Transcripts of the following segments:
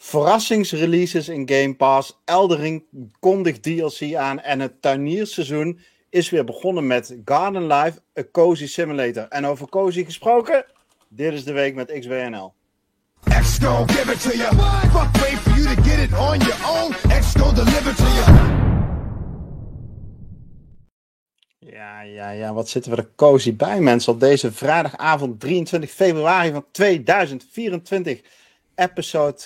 verrassingsreleases in Game Pass. Eldering kondigt DLC aan en het tuinierseizoen is weer begonnen met Garden Life, A Cozy Simulator. En over Cozy gesproken, dit is de week met XWNL. X give it to you. Fuck wait for you to get it on your own. X deliver to you. Ja, ja, ja, wat zitten we er cozy bij, mensen, op deze vrijdagavond 23 februari van 2024. Episode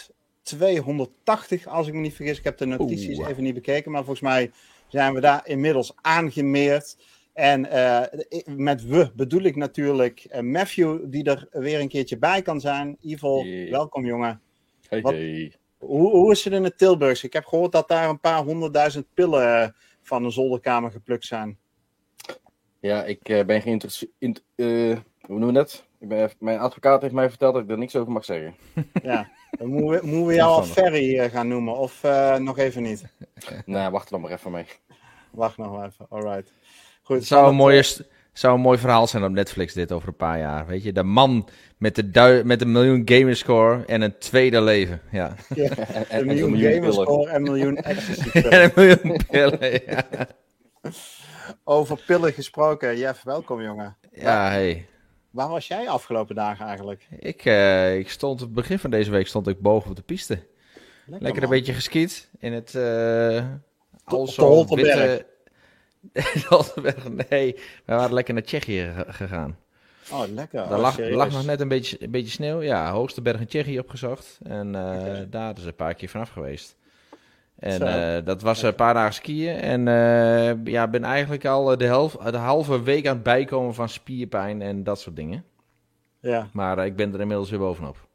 280, als ik me niet vergis. Ik heb de notities even niet bekeken, maar volgens mij zijn we daar inmiddels aangemeerd. En uh, met we bedoel ik natuurlijk uh, Matthew, die er weer een keertje bij kan zijn. Evil, welkom jongen. Hey, Wat, hey. Hoe, hoe, is het in het Tilburgs? Ik heb gehoord dat daar een paar honderdduizend pillen uh, van een zolderkamer geplukt zijn. Ja, ik ben geïnteresseerd. hoe noemen we dat? Ik ben, mijn advocaat heeft mij verteld dat ik er niks over mag zeggen. Ja, dan moeten we, moeten we jou al Ferry gaan noemen, of nog even niet? Nee, wacht er dan maar even mee. Wacht nog even, alright. Goed, het zou een, mooie, zou een mooi verhaal zijn op Netflix dit over een paar jaar. Weet je, de man met de, met een miljoen gamerscore en een tweede leven. Ja. ja en, een miljoen, miljoen gamerscore en een miljoen ecstasy En een miljoen pillen, ja. Over pillen gesproken. Jeff, welkom jongen. Ja, hey. Waar was jij afgelopen dagen eigenlijk? Ik, uh, ik stond, het begin van deze week stond ik boven op de piste. Lekker, Lekker een beetje geskiet in het... Uh, also witte, nee, we waren lekker naar Tsjechië gegaan. Oh, lekker. Daar lag, lag, nog net een beetje, een beetje sneeuw. Ja, hoogste berg in Tsjechië opgezocht. En uh, daar is een paar keer vanaf geweest. En uh, dat was een paar dagen skiën. En uh, ja, ben eigenlijk al de, helft, de halve week aan het bijkomen van spierpijn en dat soort dingen. Ja. Maar ik ben er inmiddels weer bovenop.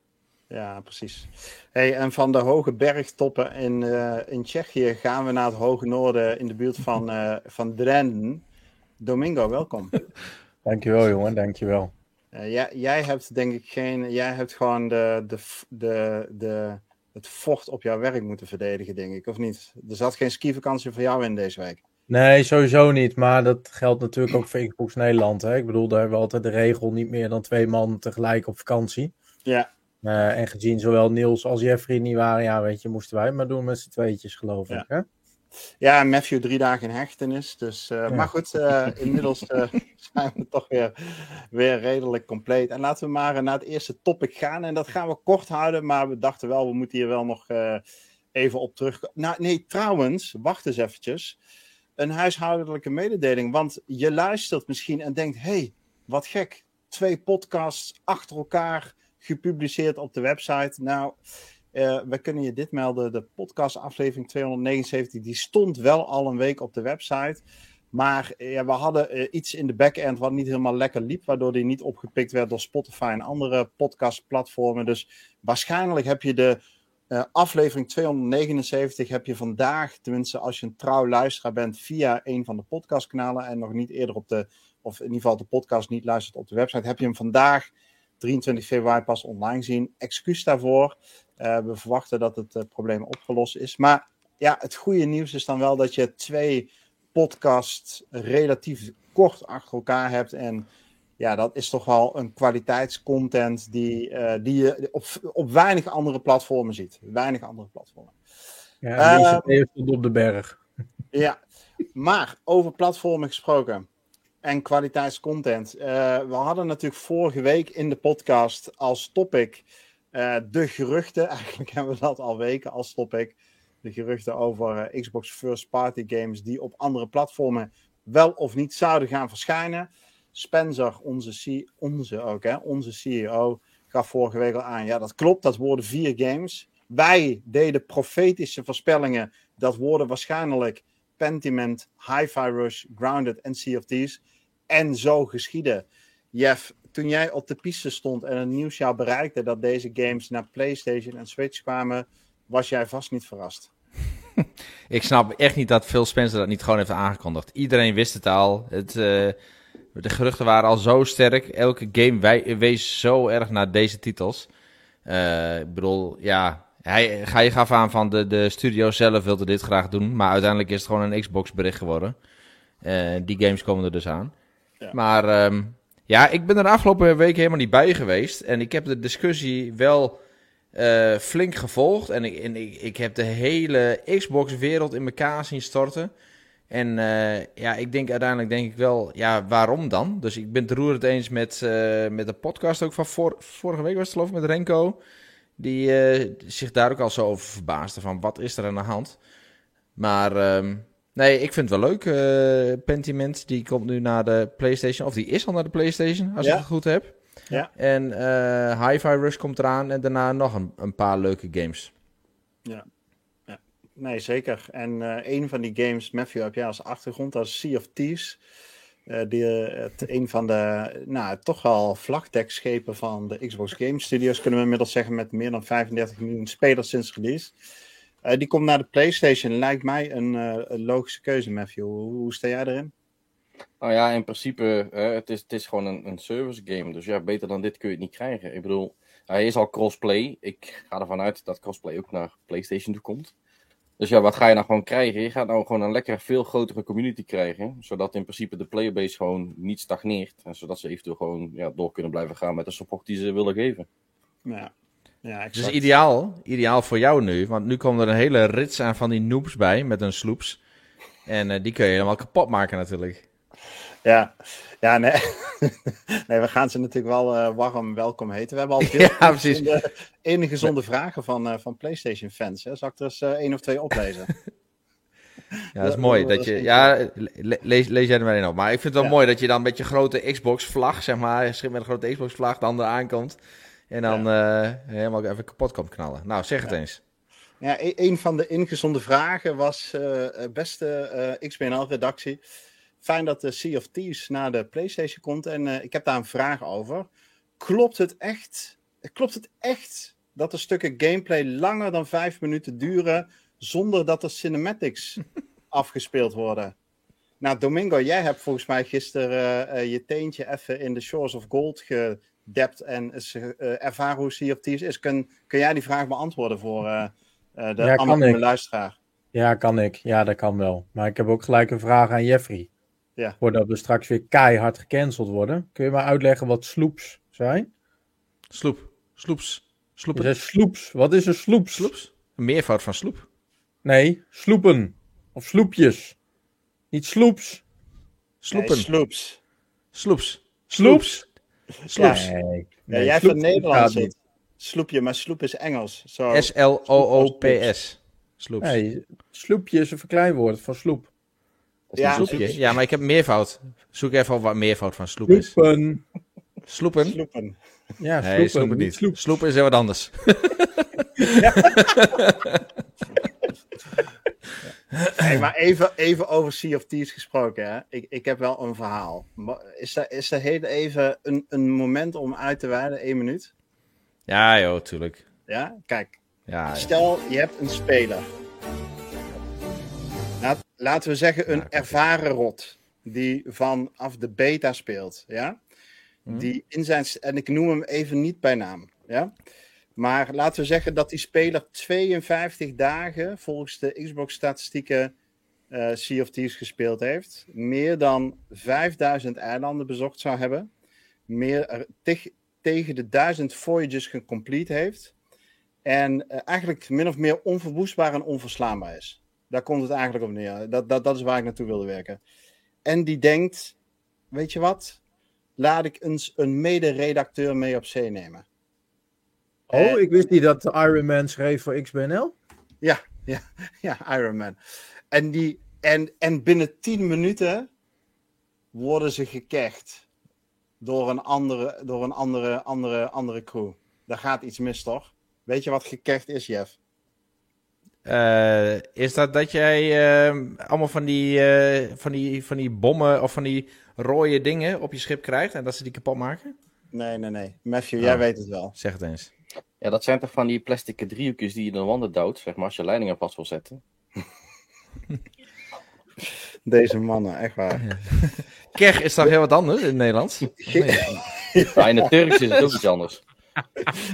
Ja, precies. Hey, en van de hoge bergtoppen in, uh, in Tsjechië gaan we naar het hoge noorden in de buurt van, uh, van Drenden. Domingo, welkom. Dankjewel, jongen, dankjewel. Uh, jij, jij hebt denk ik geen. Jij hebt gewoon de, de, de, de, het vocht op jouw werk moeten verdedigen, denk ik, of niet? Er zat geen skivakantie voor jou in deze week. Nee, sowieso niet. Maar dat geldt natuurlijk ook voor Xbox Nederland. Hè? Ik bedoel, daar hebben we altijd de regel niet meer dan twee man tegelijk op vakantie. Ja. Uh, en gezien zowel Niels als Jeffrey niet waren, ja, weet je, moesten wij maar doen met z'n tweetjes, geloof ja. ik. Hè? Ja, Matthew drie dagen in hechtenis. Dus, uh, ja. Maar goed, uh, inmiddels zijn we toch weer, weer redelijk compleet. En laten we maar naar het eerste topic gaan. En dat gaan we kort houden, maar we dachten wel, we moeten hier wel nog even op terugkomen. Nou, nee, trouwens, wacht eens eventjes. Een huishoudelijke mededeling. Want je luistert misschien en denkt, hey, wat gek. Twee podcasts achter elkaar gepubliceerd op de website. Nou, uh, we kunnen je dit melden. De podcast aflevering 279, die stond wel al een week op de website. Maar uh, we hadden uh, iets in de backend wat niet helemaal lekker liep, waardoor die niet opgepikt werd door Spotify en andere podcastplatformen. Dus waarschijnlijk heb je de aflevering 279 heb je vandaag, tenminste als je een trouw luisteraar bent, via een van de podcastkanalen en nog niet eerder op de, of in ieder geval de podcast niet luistert op de website, heb je hem vandaag 23 februari pas online zien. Excuus daarvoor. Uh, we verwachten dat het uh, probleem opgelost is. Maar ja, het goede nieuws is dan wel dat je twee podcasts relatief kort achter elkaar hebt. En ja, dat is toch wel een kwaliteitscontent die, uh, die je op, op weinig andere platformen ziet. Weinig andere platformen. Ja, deze even stond op de berg. Ja, maar over platformen gesproken en kwaliteitscontent. Uh, we hadden natuurlijk vorige week in de podcast als topic uh, de geruchten. Eigenlijk hebben we dat al weken als topic. De geruchten over uh, Xbox First Party games die op andere platformen wel of niet zouden gaan verschijnen. Spencer, onze, onze, ook, hè, onze CEO, gaf vorige week al aan. Ja, dat klopt, dat worden vier games. Wij deden profetische voorspellingen. Dat worden waarschijnlijk Pentiment, Hi-Fi Rush, Grounded en Sea of Thieves. En zo geschieden. Jeff, toen jij op de piste stond en het nieuws jou bereikte dat deze games naar PlayStation en Switch kwamen, was jij vast niet verrast. Ik snap echt niet dat Phil Spencer dat niet gewoon heeft aangekondigd. Iedereen wist het al. Het, uh, de geruchten waren al zo sterk. Elke game wij, wees zo erg naar deze titels. Uh, ik bedoel, ja, hij, hij gaf aan van de, de studio zelf wilde dit graag doen. Maar uiteindelijk is het gewoon een Xbox bericht geworden. Uh, die games komen er dus aan. Ja. Maar um, ja, ik ben er de afgelopen week helemaal niet bij geweest. En ik heb de discussie wel eh, flink gevolgd. En, ik, en ik, ik heb de hele Xbox-wereld in elkaar zien storten. En eh, ja, ik denk uiteindelijk denk ik wel, ja, waarom dan? Dus ik ben het roerend eens met, eh, met de podcast ook van vor, vorige week was het geloof ik met Renko. Die zich daar ook al zo over verbaasde van wat is er aan de hand. Maar ehm, nee, ik vind het wel leuk. eh, Pentiment, die komt nu naar de PlayStation. Of die is al naar de PlayStation, als Ja. ik het goed heb. Ja. En eh Hi-Fi Rush komt eraan en daarna nog een, een paar leuke games. Nee, zeker. En eh, een van die games, Matthew, heb jij als achtergrond, dat is Sea of Thieves. Die, het, een van de, nou, toch wel vlagdekschepen van de Xbox Game Studios, kunnen we inmiddels zeggen, met meer dan 35 miljoen spelers sinds release. Eh, die komt naar de PlayStation. Lijkt mij een, eh, een logische keuze, Matthew. Hoe, hoe sta jij erin? Nou ja, in principe, het, is, het is gewoon een, een service game. Dus ja, beter dan dit kun je het niet krijgen. Ik bedoel, hij is al crossplay. Ik ga ervan uit dat crossplay ook naar PlayStation toe komt. Dus ja, wat ga je nou gewoon krijgen? Je gaat nou gewoon een lekker veel grotere community krijgen. Zodat in principe de playerbase gewoon niet stagneert. En zodat ze eventueel gewoon ja, door kunnen blijven gaan met de support die ze willen geven. Ja, ja exact. ideaal, ideaal voor jou nu. Want nu komen er een hele rits aan van die noobs bij met hun sloops. En eh, die kun je helemaal kapot maken natuurlijk. Ja, ja nee. nee, we gaan ze natuurlijk wel eh, warm welkom heten. We hebben al veel Ja, precies. gezonde, vragen van, eh, van PlayStation fans. Hè. Zal ik er eens één of twee oplezen? Ja, dat is mooi. dat je, ja, le- lees, lees jij er maar in op. Maar ik vind het wel Ja. mooi dat je dan met je grote Xbox-vlag, zeg maar, schip met een grote Xbox-vlag, dan eraan komt. En dan eh, helemaal even kapot komt knallen. Nou, zeg het Ja. eens. Ja, e- een van de ingezonde vragen was, eh, eh, beste XBNL-redactie, fijn dat de Sea of Thieves naar de PlayStation komt en ik heb daar een vraag over. Klopt het echt, klopt het echt dat de stukken gameplay langer dan vijf minuten duren zonder dat er cinematics afgespeeld worden? Nou, Domingo, jij hebt volgens mij gisteren je teentje even in de Shores of Gold gedept en eh, ervaren hoe Sea of Thieves is. Kun, kun jij die vraag beantwoorden voor eh, eh, de Ja, ik. luisteraar? Ja, kan ik. Ja, dat kan wel. Maar ik heb ook gelijk een vraag aan Jeffrey. Ja. Voordat we straks weer keihard gecanceld worden. Kun je maar uitleggen wat sloeps zijn? Sloep. Sloeps. Sloepen. sloeps. Wat is een sloeps? Sloeps? Een meervoud van sloep. Nee, sloepen. Of sloepjes. Niet sloeps. Sloepen. Nee, sloops. Sloeps. Sloeps? Sloeps. Nee. Ja, nee, jij sloep van Nederland gaat zit. niet. Sloepje, maar sloep is Engels. Zo. S-L-O-O-P-S. Sloeps. Nee, sloepje is een verkleinwoord van sloep. Ja, Sloepje. Ja, maar ik heb meervoud. Zoek even op wat meervoud van sloep is. Sloepen. Sloepen? Sloepen. Ja, Nee, sloepen. sloepen niet. Sloep. Sloepen is heel wat anders. Hey, maar even, even over Sea of Thieves gesproken. Hè? Ik, ik heb wel een verhaal. Is er, is er heel even een, een moment om uit te wijden? Eén minuut? Ja, joh, tuurlijk. Ja? Kijk, Ja. Stel, je hebt een speler. Laat, laten we zeggen een ervaren rot. Die vanaf de beta speelt. Ja? Mhm. Die in zijn, en ik noem hem even niet bij naam. Ja? Maar laten we zeggen dat die speler 52 dagen volgens de Xbox-statistieken eh Sea of Thieves gespeeld heeft. Meer dan 5000 eilanden bezocht zou hebben. Meer, er- teg- tegen de 1000 voyages gecomplete heeft. En eh, eigenlijk min of meer onverwoestbaar en onverslaanbaar is. Daar komt het eigenlijk op neer. Dat, dat, dat is waar ik naartoe wilde werken. En die denkt, weet je wat? Laat ik eens een mede-redacteur mee op zee nemen. Oh, ik wist niet dat Iron Man schreef voor XBNL. Ja, Iron Man. En, die, en, en binnen 10 minuten worden ze gekecht door een andere, door een andere, andere, andere crew. Daar gaat iets mis, toch? Weet je wat gekecht is, Jeff? Eh, is dat dat jij eh, allemaal van die, eh, van, die, van die bommen of van die rode dingen op je schip krijgt en dat ze die kapot maken? Nee, nee, nee. Matthew, Oh. jij weet het wel. Zeg het eens. Ja, dat zijn toch van die plastic driehoekjes die je in de wanden duwt, zeg maar, als je leidingen vast wil zetten. Deze mannen, echt waar. Keg is toch heel wat anders in het Nederlands? Nee. Ja, in het Turks is het ook iets anders.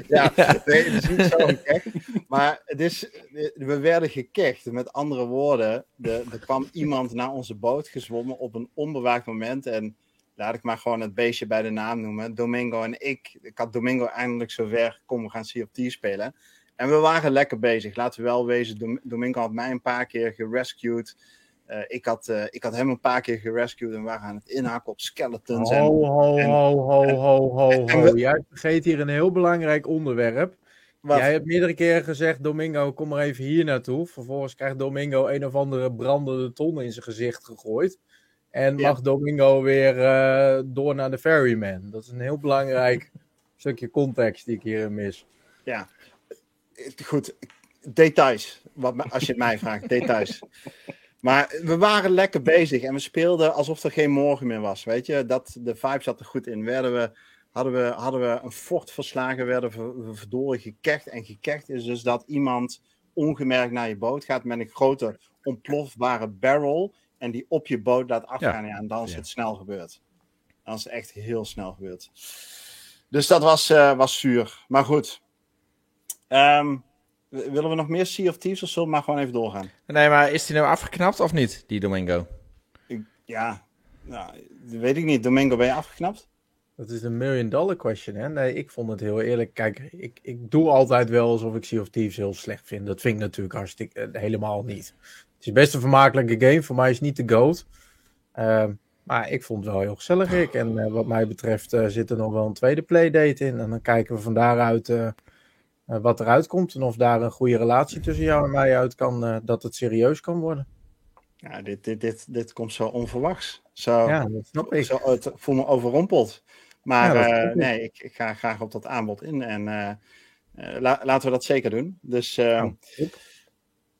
Ja, nee, het is niet zo gek. Maar het is, we werden gekecht. Met andere woorden, de, er kwam iemand naar onze boot gezwommen op een onbewaakt moment. En laat ik maar gewoon het beestje bij de naam noemen. Domingo en ik. Ik had Domingo eindelijk zover komen gaan Sea of Thieves spelen. En we waren lekker bezig. Laten we wel wezen, Domingo had mij een paar keer gerescued. Uh, ik, had, uh, ik had hem een paar keer gerescued en we waren aan het inhaken op skeletons. Ho, en, ho, en, ho, ho, ho, ho, ho. Jij vergeet hier een heel belangrijk onderwerp. Wat? Jij hebt meerdere keren gezegd, Domingo, kom maar even hier naartoe. Vervolgens krijgt Domingo een of andere brandende ton in zijn gezicht gegooid. En mag Domingo weer uh, door naar de Ferryman. Dat is een heel belangrijk stukje context die ik hierin mis. Ja, goed. Details, wat, als je het mij vraagt. Details. Maar we waren lekker bezig en we speelden alsof er geen morgen meer was. Weet je, dat, de vibe zat er goed in. Werden we, hadden, we, hadden we een fort verslagen, werden we verdorie gekecht. En gekecht is dus dat iemand ongemerkt naar je boot gaat met een grote ontplofbare barrel. En die op je boot laat afgaan. Ja. en dan is het snel gebeurd. Dan is het echt heel snel gebeurd. Dus dat was, uh, was zuur. Maar goed. Um, Willen we nog meer Sea of Thieves of zullen we maar gewoon even doorgaan? Nee, maar is die nou afgeknapt of niet, die Domingo? Ik, ja, nou, weet ik niet. Domingo, ben je afgeknapt? Dat is een million dollar question, hè? Nee, ik vond het heel eerlijk. Kijk, ik, ik doe altijd wel alsof ik Sea of Thieves heel slecht vind. Dat vind ik natuurlijk hartstikke uh, helemaal niet. Het is best een vermakelijke game. Voor mij is het niet de GOAT. Uh, maar ik vond het wel heel gezellig, ik. En uh, wat mij betreft uh, zit er nog wel een tweede playdate in. En dan kijken we van daaruit uh, wat eruit komt en of daar een goede relatie tussen jou en mij uit kan, dat het serieus kan worden. Ja, dit, dit, dit, dit komt zo onverwachts. Zo, ja, dat snap ik. Zo, het voel me overrompeld. Maar ja, nee, ik, ik, ga graag op dat aanbod in en la, laten we dat zeker doen. Dus, oh,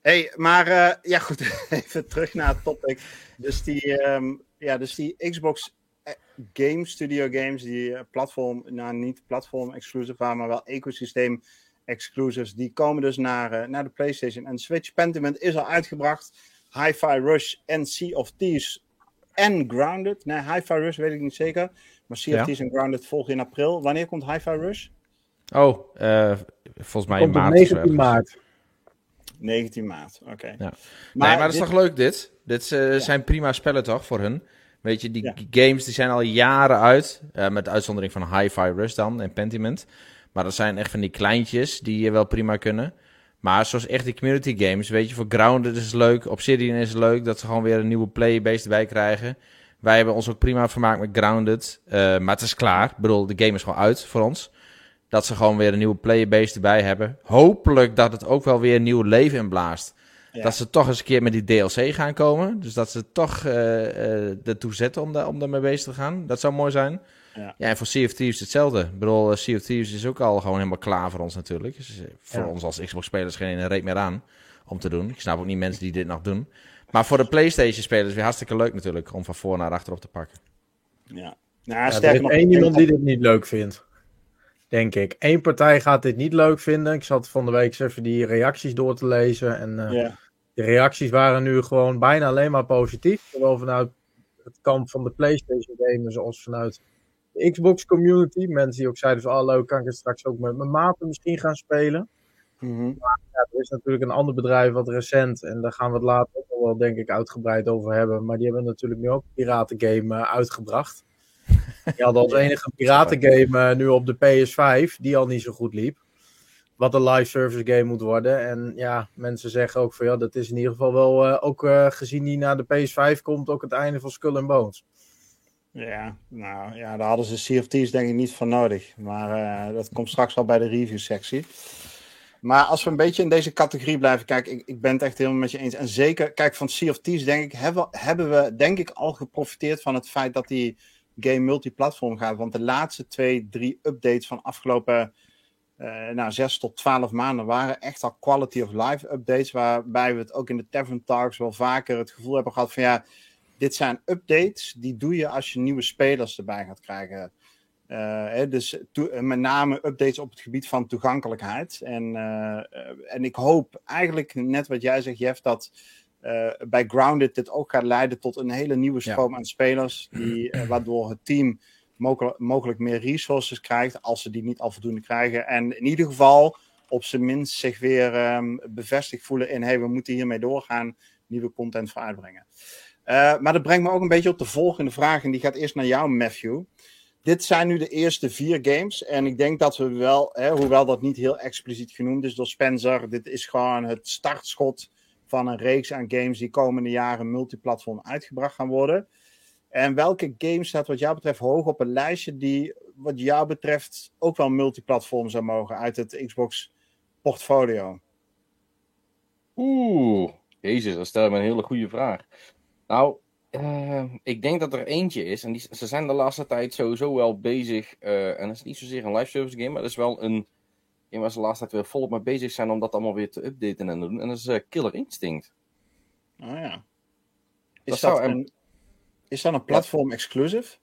hey, maar ja goed, even terug naar het topic. Dus die, um, ja, dus die Xbox Game Studio Games, die platform, nou niet platform exclusive waren, maar wel ecosysteem exclusives, die komen dus naar, uh, naar de PlayStation en Switch. Pentiment is al uitgebracht. Hi-Fi Rush en Sea of Thieves en Grounded. Nee, Hi-Fi Rush weet ik niet zeker. Maar Sea ja. of Thieves en Grounded volgen in april. Wanneer komt Hi-Fi Rush? Oh, uh, volgens mij in maart. 19 maart. 19 maart, oké. Okay. Ja. Maar, nee, maar dat is toch leuk dit? Dit uh, ja. zijn prima spellen toch voor hun? Weet je, die ja. games die zijn al jaren uit. Uh, met uitzondering van Hi-Fi Rush dan en Pentiment. Maar dat zijn echt van die kleintjes die je wel prima kunnen. Maar zoals echt die community games, weet je, voor Grounded is het leuk, Obsidian is het leuk, dat ze gewoon weer een nieuwe playbase erbij krijgen. Wij hebben ons ook prima vermaakt met Grounded, uh, maar het is klaar. Ik bedoel, de game is gewoon uit voor ons. Dat ze gewoon weer een nieuwe playbase erbij hebben. Hopelijk dat het ook wel weer een nieuw leven inblaast. Ja. Dat ze toch eens een keer met die DLC gaan komen. Dus dat ze toch uh, uh, ertoe zetten om, daar, om daarmee bezig te gaan. Dat zou mooi zijn. Ja. ja, en voor Sea of Thieves hetzelfde. Ik bedoel, uh, Sea of Thieves is ook al gewoon helemaal klaar voor ons natuurlijk. Dus voor ja. ons als Xbox-spelers geen reet meer aan om te doen. Ik snap ook niet mensen die dit nog doen. Maar voor de PlayStation-spelers weer hartstikke leuk natuurlijk om van voor naar achter op te pakken. Ja, nou, ja, er is nog één iemand die dit niet leuk vindt. Denk ik. Eén partij gaat dit niet leuk vinden. Ik zat van de week eens even die reacties door te lezen. En uh, ja. de reacties waren nu gewoon bijna alleen maar positief. Zowel vanuit het kamp van de PlayStation gamers als vanuit de Xbox community. Mensen die ook zeiden van, oh leuk, kan ik het straks ook met mijn maten misschien gaan spelen. Mm -hmm. Maar ja, er is natuurlijk een ander bedrijf wat recent, en daar gaan we het later ook nog wel denk ik uitgebreid over hebben. Maar die hebben natuurlijk nu ook een piratengame uh, uitgebracht. Die hadden als enige piratengame uh, nu op de PS5, die al niet zo goed liep. Wat een live service game moet worden. En ja, mensen zeggen ook van ja, dat is in ieder geval wel uh, ook gezien die naar de PS5 komt, ook het einde van Skull and Bones. Ja, nou ja, daar hadden ze Thieves denk ik niet voor nodig. Maar dat komt straks wel bij de review sectie. Maar als we een beetje in deze categorie blijven kijken, ik, ik ben het echt helemaal met je eens. En zeker, kijk, van Thieves denk ik, hebben, hebben we denk ik al geprofiteerd van het feit dat die game multiplatform gaat. Want de laatste twee, drie updates van afgelopen uh, nou, zes tot twaalf maanden waren echt al quality of life updates. Waarbij we het ook in de Tavern Talks wel vaker het gevoel hebben gehad van ja dit zijn updates die doe je als je nieuwe spelers erbij gaat krijgen. Uh, hè, dus met name updates op het gebied van toegankelijkheid. En, uh, en ik hoop eigenlijk, net wat jij zegt, Jeff, dat bij Grounded dit ook gaat leiden tot een hele nieuwe stroom ja. aan spelers. Die, waardoor het team mogelijk, mogelijk meer resources krijgt, als ze die niet al voldoende krijgen. En in ieder geval op zijn minst zich weer um, bevestigd voelen in: hey, we moeten hiermee doorgaan, nieuwe content voor uitbrengen. Uh, maar dat brengt me ook een beetje op de volgende vraag. En die gaat eerst naar jou, Matthew. dit zijn nu de eerste vier games. En ik denk dat we wel, hè, hoewel dat niet heel expliciet genoemd is door Spencer, dit is gewoon het startschot van een reeks aan games die komende jaren multiplatform uitgebracht gaan worden. En welke game staat wat jou betreft hoog op een lijstje die wat jou betreft ook wel multiplatform zou mogen uit het Xbox portfolio? Oeh, jezus, dat stel me een hele goede vraag. Nou, uh, ik denk dat er eentje is, en die, ze zijn de laatste tijd sowieso wel bezig, uh, en dat is niet zozeer een live service game, maar dat is wel een game waar ze de laatste tijd weer volop mee bezig zijn om dat allemaal weer te updaten en te doen, en dat is uh, Killer Instinct. Oh ja. Is dat, dat een, is dat een platform exclusive?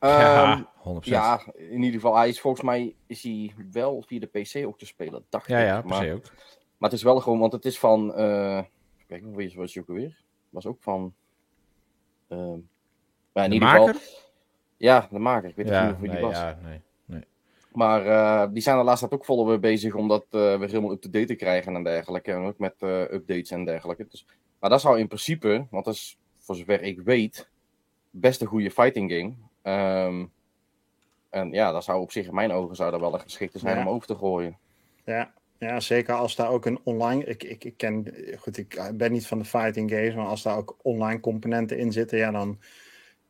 Ja, 100%. Ehm, ja, in ieder geval, hij is volgens mij is hij wel via de PC ook te spelen, dacht ja, ik. Ja, PC ook. Maar het is wel gewoon, want het is van, kijk, hoe was je ook alweer? Was ook van Uh, maar in de ieder maker? geval. Ja, de maker. Ik weet ja, niet hoe nee, die was. Ja, nee. Maar uh, die zijn er laatst ook volop weer bezig om dat uh, weer helemaal up-to-date te krijgen en dergelijke. En ook met uh, updates en dergelijke. Dus, maar dat zou in principe, want dat is voor zover ik weet, best een goede fighting game. Um, en ja, dat zou op zich in mijn ogen zou dat wel een geschikte zijn Ja. om over te gooien. Ja, ja, zeker als daar ook een online. Ik, ik, ik ken. Goed, ik ben niet van de fighting games, maar als daar ook online componenten in zitten, ja, dan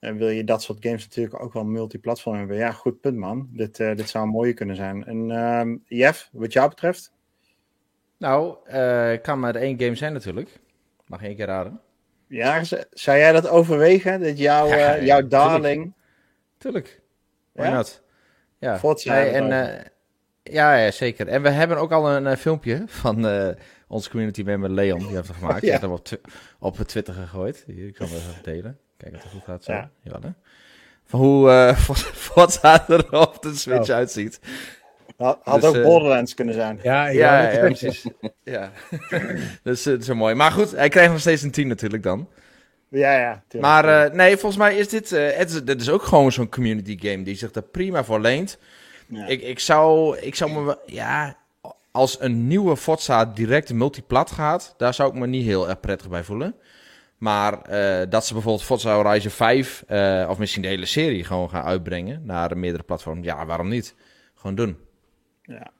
eh, wil je dat soort games natuurlijk ook wel multiplatform hebben. Ja, goed punt, man. Dit, eh, dit zou een mooie kunnen zijn. En ehm Jeff, wat jou betreft? Nou, het kan maar één game zijn natuurlijk. Mag één keer raden. Ja, zou jij dat overwegen? Dat jouw, Ja, ja, jouw tuurlijk. darling. Tuurlijk. Why Ja? not? Ja. Forza en, het ja, ja, zeker. En we hebben ook al een filmpje van onze community member Leon. Die heeft het gemaakt. Die Ja. heeft hem op, op Twitter gegooid. Hier, ik zal hem even delen. Kijk of het goed gaat zo. Ja. Hè? Van hoe eh Forza er op de Switch Oh. uitziet. Had, had Dus, ook eh, Borderlands kunnen zijn. Ja, Ja, ja, ja, precies. ja. dus het is zo mooi. Maar goed, hij krijgt nog steeds een 10 natuurlijk dan. Ja, ja. tuurlijk. Maar eh, nee, volgens mij is dit, eh, het is, dit is ook gewoon zo'n community game die zich er prima voor leent. Ja. Ik, ik, zou, ik zou me, wel- ja, als een nieuwe Forza direct multiplat gaat, daar zou ik me niet heel erg prettig bij voelen. Maar eh, dat ze bijvoorbeeld Forza Horizon 5, eh, of misschien de hele serie, gewoon gaan uitbrengen naar meerdere platforms. Ja, waarom niet? Gewoon doen. ja.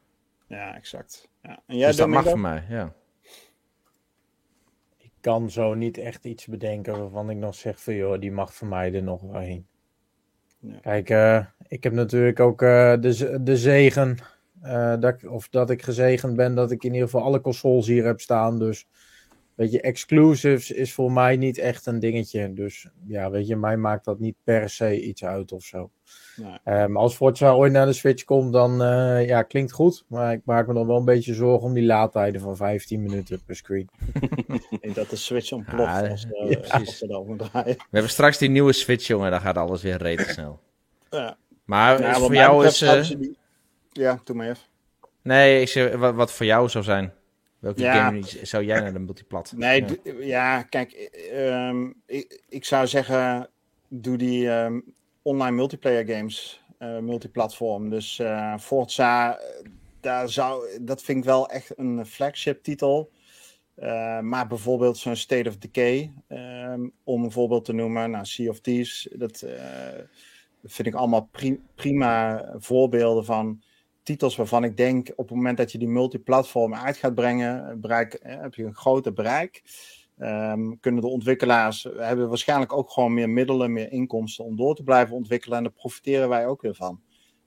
ja, exact. Ja. En jij, dus dat mag voor mij, ja. Ik kan zo niet echt iets bedenken waarvan ik nog zeg van joh, die mag voor mij er nog wel heen. Ja. Kijk, eh, ik heb natuurlijk ook eh, de, de zegen, eh, dat ik, of dat ik gezegend ben dat ik in ieder geval alle consoles hier heb staan. Dus weet je, exclusives is voor mij niet echt een dingetje. Dus ja, weet je, mij maakt dat niet per se iets uit of zo. Nee. Eh, maar als Forza ooit naar de Switch komt, dan eh, ja, klinkt goed. Maar ik maak me dan wel een beetje zorgen om die laadtijden van 15 minuten per screen. Ik denk dat de Switch ontploft Ja, als, eh, ja, als. We hebben straks die nieuwe Switch, jongen, dan gaat alles weer rete snel. Ja. Maar Ja, is wat voor jou is... eh, Ja, doe maar even. Nee, ik zeg, wat, wat voor jou zou zijn. Welke Ja. game zou jij naar de multiplat? Nee, Ja. kijk, eh, ehm, ik, ik zou zeggen, doe die ehm, online multiplayer games, eh, multiplatform. Dus eh, Forza, daar zou, dat vind ik wel echt een flagship titel. Eh, maar bijvoorbeeld zo'n State of Decay, ehm, om een voorbeeld te noemen, nou, Sea of Thieves, dat vind ik allemaal pri- prima voorbeelden van titels waarvan ik denk op het moment dat je die multiplatform uit gaat brengen, bereik, eh, heb je een groter bereik. Ehm, kunnen de ontwikkelaars hebben waarschijnlijk ook gewoon meer middelen, meer inkomsten om door te blijven ontwikkelen. En daar profiteren wij ook weer van.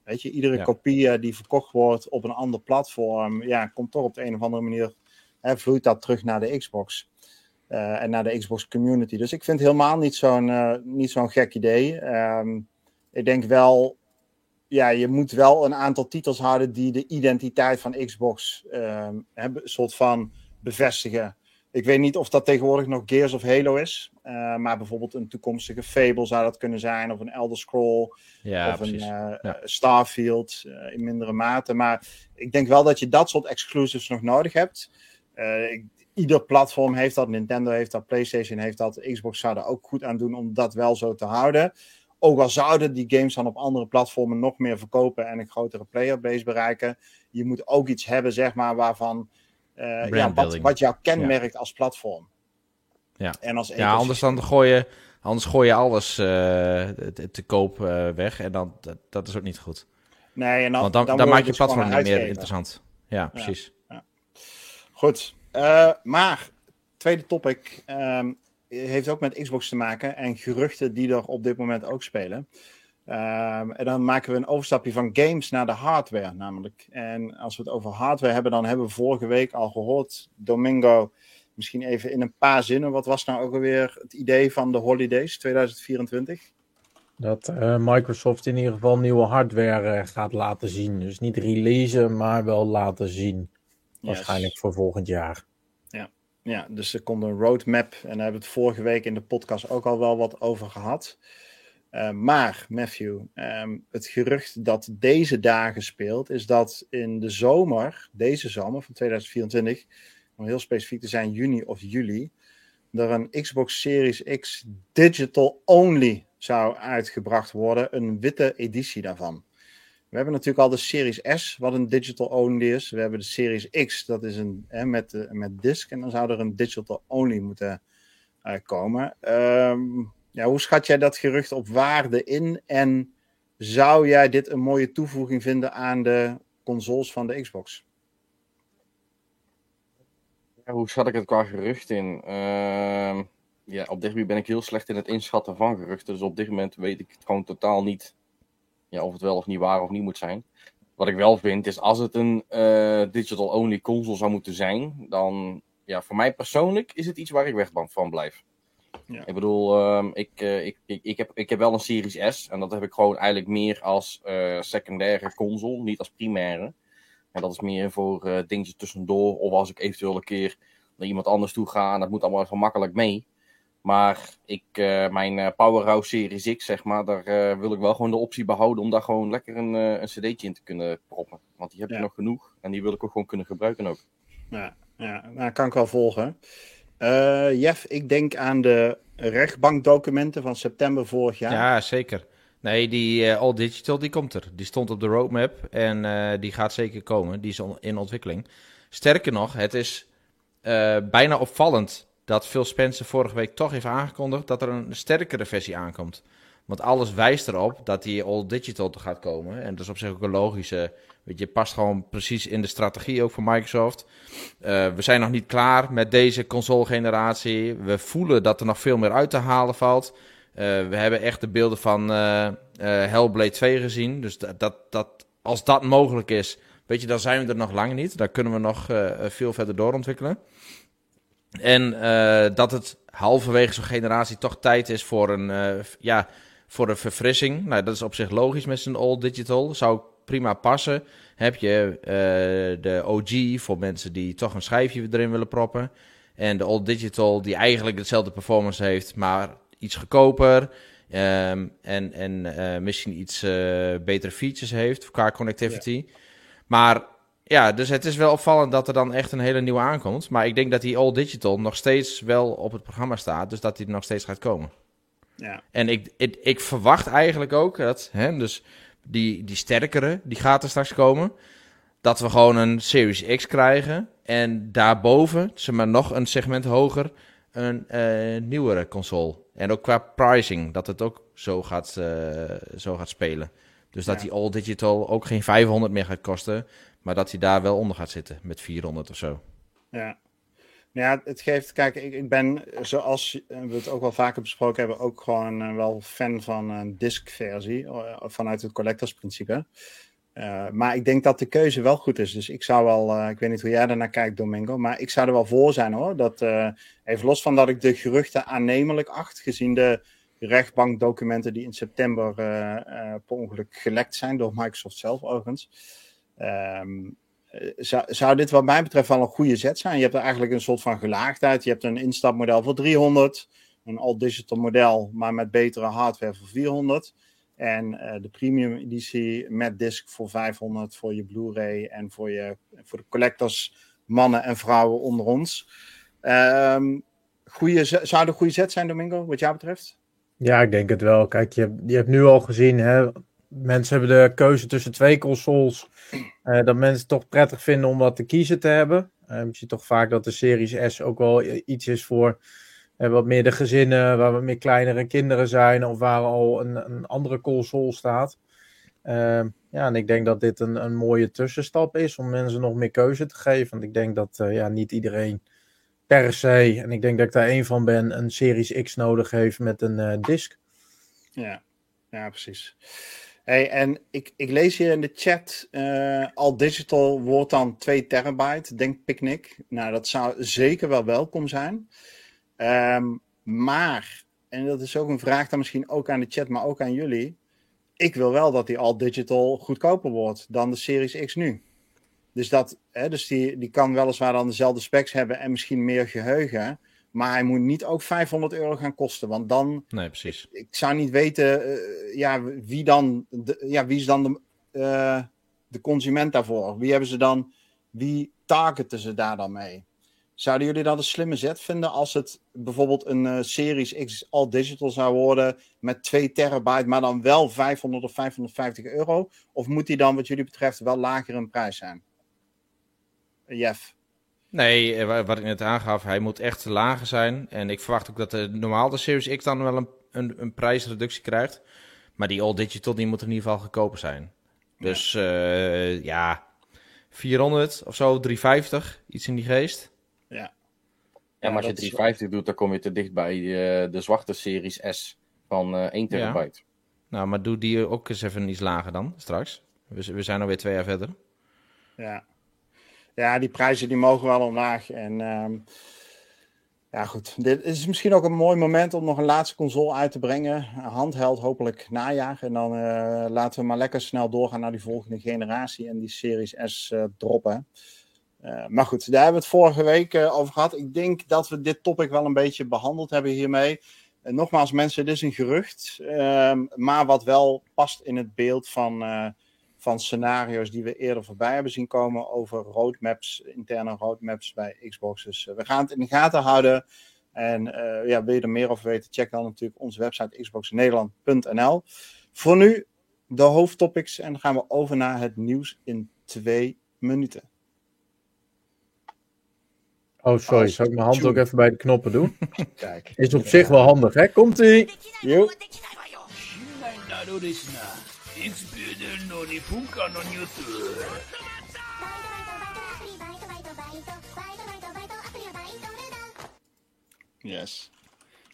Weet je, iedere Ja. kopie eh, die verkocht wordt op een ander platform, ja, komt toch op de een of andere manier, hè, vloeit dat terug naar de Xbox. eh, en naar de Xbox community. Dus ik vind het helemaal niet zo'n eh, niet zo'n gek idee. Ehm, ik denk wel, ja, je moet wel een aantal titels houden die de identiteit van Xbox ehm, hebben, soort van bevestigen. Ik weet niet of dat tegenwoordig nog Gears of Halo is, eh, maar bijvoorbeeld een toekomstige Fable zou dat kunnen zijn, of een Elder Scroll, Ja, of een eh, Ja. Starfield eh, in mindere mate. Maar ik denk wel dat je dat soort exclusives nog nodig hebt. Ik- ieder platform heeft dat, Nintendo heeft dat, PlayStation heeft dat, Xbox zou er ook goed aan doen om dat wel zo te houden. Ook al zouden die games dan op andere platformen nog meer verkopen en een grotere playerbase bereiken, je moet ook iets hebben, zeg maar, waarvan eh, ja, wat, wat jou kenmerkt als platform. Ja. En als Ja, anders dan gooi je, Anders gooi je alles te, te, koop weg en dan, dat, dat, is ook niet goed. Nee, en dan, Want dan, dan, maak je dus platform niet meer interessant. Ja, precies. Ja, Goed, maar tweede topic um, heeft ook met Xbox te maken en geruchten die er op dit moment ook spelen. Um, en dan maken we een overstapje van games naar de hardware namelijk. En als we het over hardware hebben, dan hebben we vorige week al gehoord, Domingo, misschien even in een paar zinnen. Wat was nou ook alweer het idee van de holidays 2024? Dat uh, Microsoft in ieder geval nieuwe hardware uh, gaat laten zien. Dus niet releasen, maar wel laten zien. Waarschijnlijk voor volgend jaar. Ja. dus er komt een roadmap. En daar hebben we het vorige week in de podcast ook al wel wat over gehad. Uh, maar, Matthew, um, het gerucht dat deze dagen speelt, is dat in de zomer, deze zomer van 2024, om heel specifiek te zijn, juni of juli, er een Xbox Series X digital only zou uitgebracht worden, een witte editie daarvan. We hebben natuurlijk al de Series S, wat een digital only is. We hebben de Series X, dat is een hè, met, uh, met disc. En dan zou er een digital only moeten uh, komen. Um, ja, hoe schat jij dat gerucht op waarde in? En zou jij dit een mooie toevoeging vinden aan de consoles van de Xbox? Ja, hoe schat ik het qua gerucht in? Uh, ja, op dit moment ben ik heel slecht in het inschatten van geruchten. Dus op dit moment weet ik het gewoon totaal niet ja, of het wel of niet waar of niet moet zijn. Wat ik wel vind is, als het een uh, digital-only console zou moeten zijn, dan, ja, voor mij persoonlijk is het iets waar ik weg van blijf. Ja. Ik bedoel, um, ik, uh, ik, ik, ik, heb, ik heb wel een Series S. En dat heb ik gewoon eigenlijk meer als uh, secundaire console, niet als primaire. En dat is meer voor dingetjes tussendoor. Of als ik eventueel een keer naar iemand anders toe ga. En dat moet allemaal even makkelijk mee. Maar ik, mijn Powerhouse Series X, zeg maar, daar wil ik wel gewoon de optie behouden om daar gewoon lekker een, een cd'tje in te kunnen proppen. Want die heb je nog genoeg. En die wil ik ook gewoon kunnen gebruiken ook. Ja, ja nou, kan ik wel volgen. Uh, Jeff, ik denk aan de rechtbankdocumenten van september vorig jaar. Ja, zeker. Nee, die uh, All Digital die komt er. Die stond op de roadmap en uh, die gaat zeker komen. Die is in ontwikkeling. Sterker nog, het is bijna opvallend dat Phil Spencer vorige week toch heeft aangekondigd dat er een sterkere versie aankomt. Want alles wijst erop dat die All Digital gaat komen. En dat is op zich ook een logische Weet je, past gewoon precies in de strategie ook van Microsoft. Uh, we zijn nog niet klaar met deze console-generatie. We voelen dat er nog veel meer uit te halen valt. Uh, we hebben echt de beelden van uh, Hellblade 2 gezien. Dus dat, dat, dat, als dat mogelijk is, weet je, dan zijn we er nog lang niet. Daar kunnen we nog veel verder doorontwikkelen. En dat het halverwege zo'n generatie toch tijd is voor een, ja, voor een verfrissing. Nou, dat is op zich logisch met zijn all digital. Zou prima passen. Heb je uh, de OG voor mensen die toch een schijfje erin willen proppen. En de Old Digital die eigenlijk hetzelfde performance heeft, maar iets goedkoper. Um, en en uh, misschien iets uh, betere features heeft qua connectivity. Ja. Maar ja, dus het is wel opvallend dat er dan echt een hele nieuwe aankomt. Maar ik denk dat die All Digital nog steeds wel op het programma staat. Dus dat die er nog steeds gaat komen. Ja. En ik, ik, ik verwacht eigenlijk ook dat, hè, dus die, die sterkere, die gaat er straks komen. Dat we gewoon een Series X krijgen. En daarboven, zeg maar nog een segment hoger, een uh, nieuwere console. En ook qua pricing, dat het ook zo gaat, uh, zo gaat spelen. Dus dat ja. die All Digital ook geen 500 meer gaat kosten, maar dat hij daar wel onder gaat zitten met 400 of zo. Ja, ja, het geeft, kijk, ik, ik ben, zoals we het ook wel vaker besproken hebben, ook gewoon uh, wel fan van een disc-versie, uh, vanuit het collectorsprincipe. Uh, maar ik denk dat de keuze wel goed is. Dus ik zou wel, ik weet niet hoe jij daarnaar kijkt, Domingo, maar ik zou er wel voor zijn hoor. Dat, even los van dat ik de geruchten aannemelijk acht, gezien de rechtbankdocumenten die in september per ongeluk gelekt zijn door Microsoft zelf overigens. Um, eh, zou, zou dit wat mij betreft wel een goede zet zijn. Je hebt er eigenlijk een soort van gelaagdheid. Je hebt een instapmodel voor 300, een all-digital model, maar met betere hardware voor 400. En uh, de premium editie met disc voor 500 voor je Blu-ray en voor, je, voor de collectors, mannen en vrouwen onder ons. Um, goeie, zou de goede zet zijn, Domingo, wat jou betreft? Ja, ik denk het wel. Kijk, je, je hebt nu al gezien, hè, mensen hebben de keuze tussen twee consoles. Uh, dat mensen het toch prettig vinden om wat te kiezen te hebben. Uh, je ziet toch vaak dat de Series S ook wel iets is voor En wat meer de gezinnen, waar wat meer kleinere kinderen zijn of waar al een, een andere console staat. Ja, en ik denk dat dit een, een mooie tussenstap is om mensen nog meer keuze te geven. Want ik denk dat ja, niet iedereen per se, en ik denk dat ik daar één van ben, een Series X nodig heeft met een disk. Ja, ja precies. Hey, en ik, ik lees hier in de chat, uh, al digital wordt dan 2 terabyte, denkt Picnic. Nou, dat zou zeker wel welkom zijn. Um, maar, en dat is ook een vraag dan misschien ook aan de chat, maar ook aan jullie. Ik wil wel dat die al digital goedkoper wordt dan de Series X nu. Dus, dat, hè, dus die, die kan weliswaar dan dezelfde specs hebben en misschien meer geheugen. Maar hij moet niet ook 500 euro gaan kosten. Want dan. Nee, precies. Ik, ik zou niet weten. Uh, ja, wie dan. De, ja, wie is dan de, uh, de consument daarvoor? Wie hebben ze dan. Wie targeten ze daar dan mee? Zouden jullie dat een slimme zet vinden als het bijvoorbeeld een uh, Series X All Digital zou worden met 2 terabyte, maar dan wel 500 of 550 euro? Of moet die dan wat jullie betreft wel lager in prijs zijn? Jeff? Nee, wat ik net aangaf, hij moet echt lager zijn. En ik verwacht ook dat de normaal de Series X dan wel een, een, een prijsreductie krijgt. Maar die All Digital die moet in ieder geval goedkoper zijn. Dus ja, uh, ja 400 of zo, 350, iets in die geest. Ja. Ja, maar als je 350 doet, dan kom je te dicht bij uh, de zwarte Series S van uh, 1 terabyte. Ja. Nou, maar doe die ook eens even iets lager dan, straks. We, we zijn alweer twee jaar verder. Ja. Ja, die prijzen die mogen wel omlaag. En um, ja, goed. Dit is misschien ook een mooi moment om nog een laatste console uit te brengen. Handheld, hopelijk najaar. En dan uh, laten we maar lekker snel doorgaan naar die volgende generatie en die Series S uh, droppen. Uh, maar goed, daar hebben we het vorige week over gehad. Ik denk dat we dit topic wel een beetje behandeld hebben hiermee. Uh, nogmaals, mensen, dit is een gerucht. Ehm, maar wat wel past in het beeld van, eh, van scenario's die we eerder voorbij hebben zien komen over roadmaps, interne roadmaps bij Xbox. Dus we gaan het in de gaten houden. En ja, wil je er meer over weten, check dan natuurlijk onze website xboxnederland.nl. Voor nu de hoofdtopics en dan gaan we over naar het nieuws in twee minuten. Oh, sorry. Zal ik mijn hand ook even bij de knoppen doen? Kijk. Is op zich wel handig, hè? Komt-ie! Ik punka no. Yes.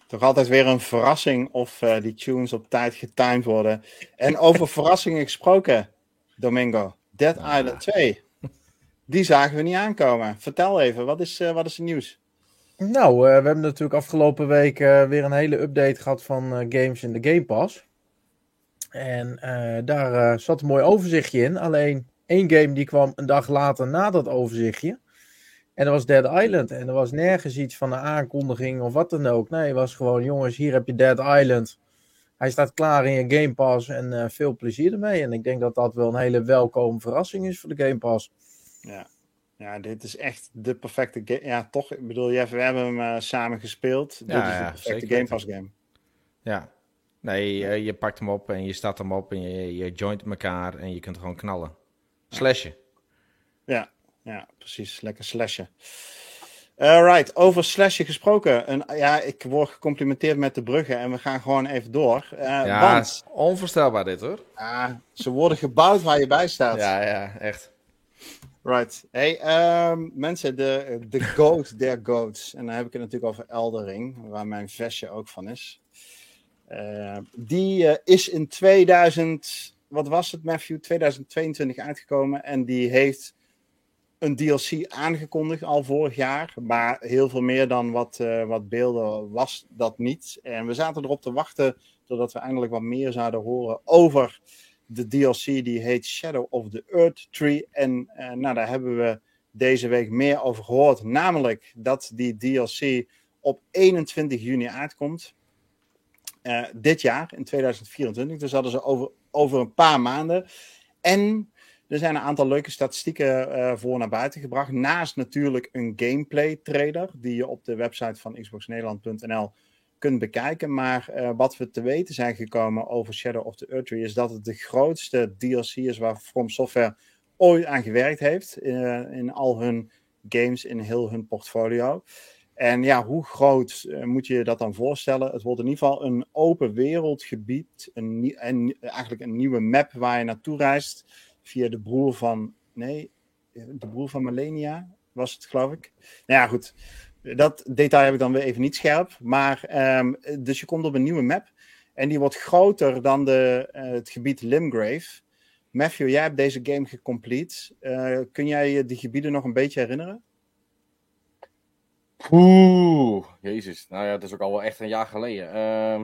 Toch altijd weer een verrassing of eh, die tunes op tijd getimed worden. En over verrassingen gesproken, Domingo. Dead. Island 2. Die zagen we niet aankomen. Vertel even, wat is, uh, wat is het nieuws? Nou, eh, we hebben natuurlijk afgelopen week weer een hele update gehad van games in de Game Pass. En daar zat een mooi overzichtje in. Alleen één game die kwam een dag later na dat overzichtje. En dat was Dead Island. En er was nergens iets van een aankondiging of wat dan ook. Nee, het was gewoon, jongens, hier heb je Dead Island. Hij staat klaar in je Game Pass en veel plezier ermee. En ik denk dat dat wel een hele welkome verrassing is voor de Game Pass. Ja. ja, dit is echt de perfecte game. Ja, toch? Ik bedoel, Jeff, we hebben hem uh, samen gespeeld. Ja, dit is ja, de perfecte Game Pass game. Ja. Nee, je, je, pakt hem op en je staat hem op en je, je joint elkaar en je kunt gewoon knallen. Slashen. Ja, ja precies. Lekker slashen. Alright, over slashen gesproken. En, ja, ik word gecomplimenteerd met de bruggen en we gaan gewoon even door. Uh, ja, want, onvoorstelbaar dit hoor. Uh, ze worden gebouwd waar je bij staat. Ja, ja, echt. Right. Hey, um, mensen, de, de goat der goats. En dan heb ik het natuurlijk over Eldering, waar mijn vestje ook van is. Uh, die uh, is in 2000, wat was het Matthew, 2022 uitgekomen. En die heeft een DLC aangekondigd al vorig jaar. Maar heel veel meer dan wat, uh, wat beelden was dat niet. En we zaten erop te wachten totdat we eindelijk wat meer zouden horen over de DLC die heet Shadow of the Earth Tree. En nou, daar hebben we deze week meer over gehoord. Namelijk dat die DLC op 21 juni uitkomt. Uh, dit jaar, in 2024. Dus hadden ze over, over een paar maanden. En er zijn een aantal leuke statistieken uh, voor naar buiten gebracht. Naast natuurlijk een gameplay trailer, die je op de website van xboxnederland.nl kunt bekijken. Maar uh, wat we te weten zijn gekomen over Shadow of the Earth Tree is dat het de grootste DLC is waar From Software ooit aan gewerkt heeft. In al hun games, in heel hun portfolio. En ja, hoe groot eh, moet je dat dan voorstellen? Het wordt in ieder geval een open wereldgebied. Een, en eigenlijk een nieuwe map waar je naartoe reist. Via de broer van. Nee, de broer van Melania was het, geloof ik. Nou ja, goed. Dat detail heb ik dan weer even niet scherp. Maar, ehm, dus je komt op een nieuwe map. En die wordt groter dan de, eh, het gebied Limgrave. Matthew, jij hebt deze game gecomplete. Eh, kun jij je die gebieden nog een beetje herinneren? Oeh, jezus. Nou ja, het is ook al wel echt een jaar geleden. Ehm,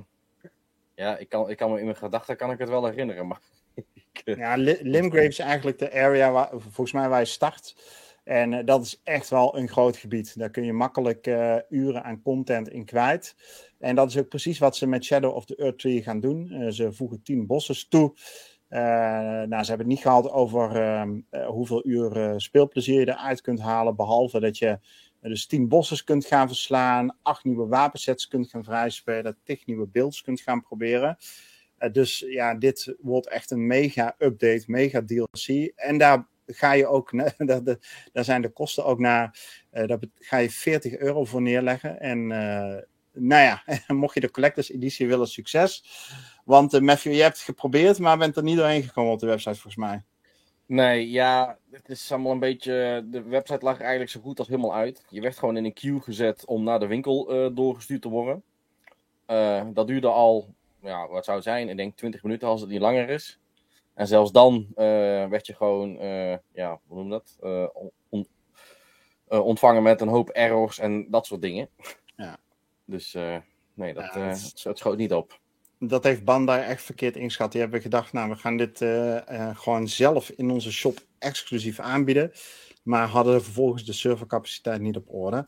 ja, ik kan, ik kan me in mijn gedachten kan ik het wel herinneren, maar... eh, Ja, Li- Limgrave is eigenlijk de area waar, volgens mij waar je start. En eh, dat is echt wel een groot gebied. Daar kun je makkelijk eh, uren aan content in kwijt. En dat is ook precies wat ze met Shadow of the Earth Tree gaan doen. Ze voegen 10 bosses toe. Nou, ze hebben het niet gehad over ehm, eh, hoeveel uur speelplezier je eruit kunt halen. Behalve dat je dus 10 bosses kunt gaan verslaan. 8 nieuwe wapensets kunt gaan vrijspelen. 10 nieuwe builds kunt gaan proberen. Eh, dus ja, dit wordt echt een mega update, mega DLC. En daar ga je ook, daar, zijn de kosten ook naar, eh, daar ga je 40 euro voor neerleggen. En eh, nou ja, mocht je de Collectors Editie willen, succes. Want Matthew, je hebt het geprobeerd, maar bent er niet doorheen gekomen op de website volgens mij. Nee, ja, het is allemaal een beetje. De website lag er eigenlijk zo goed als helemaal uit. Je werd gewoon in een queue gezet om naar de winkel eh, doorgestuurd te worden. Eh, dat duurde al, ja, wat zou het zijn? Ik denk 20 minuten als het niet langer is. En zelfs dan eh, werd je gewoon, ja, hoe noem je dat? On- on- ontvangen met een hoop errors en dat soort dingen. Ja. Dus nee, dat, Ja, het is- het schoot niet op. Dat heeft Bandai echt verkeerd ingeschat. Die hebben gedacht, nou, we gaan dit eh, eh, gewoon zelf in onze shop exclusief aanbieden. Maar hadden vervolgens de servercapaciteit niet op orde.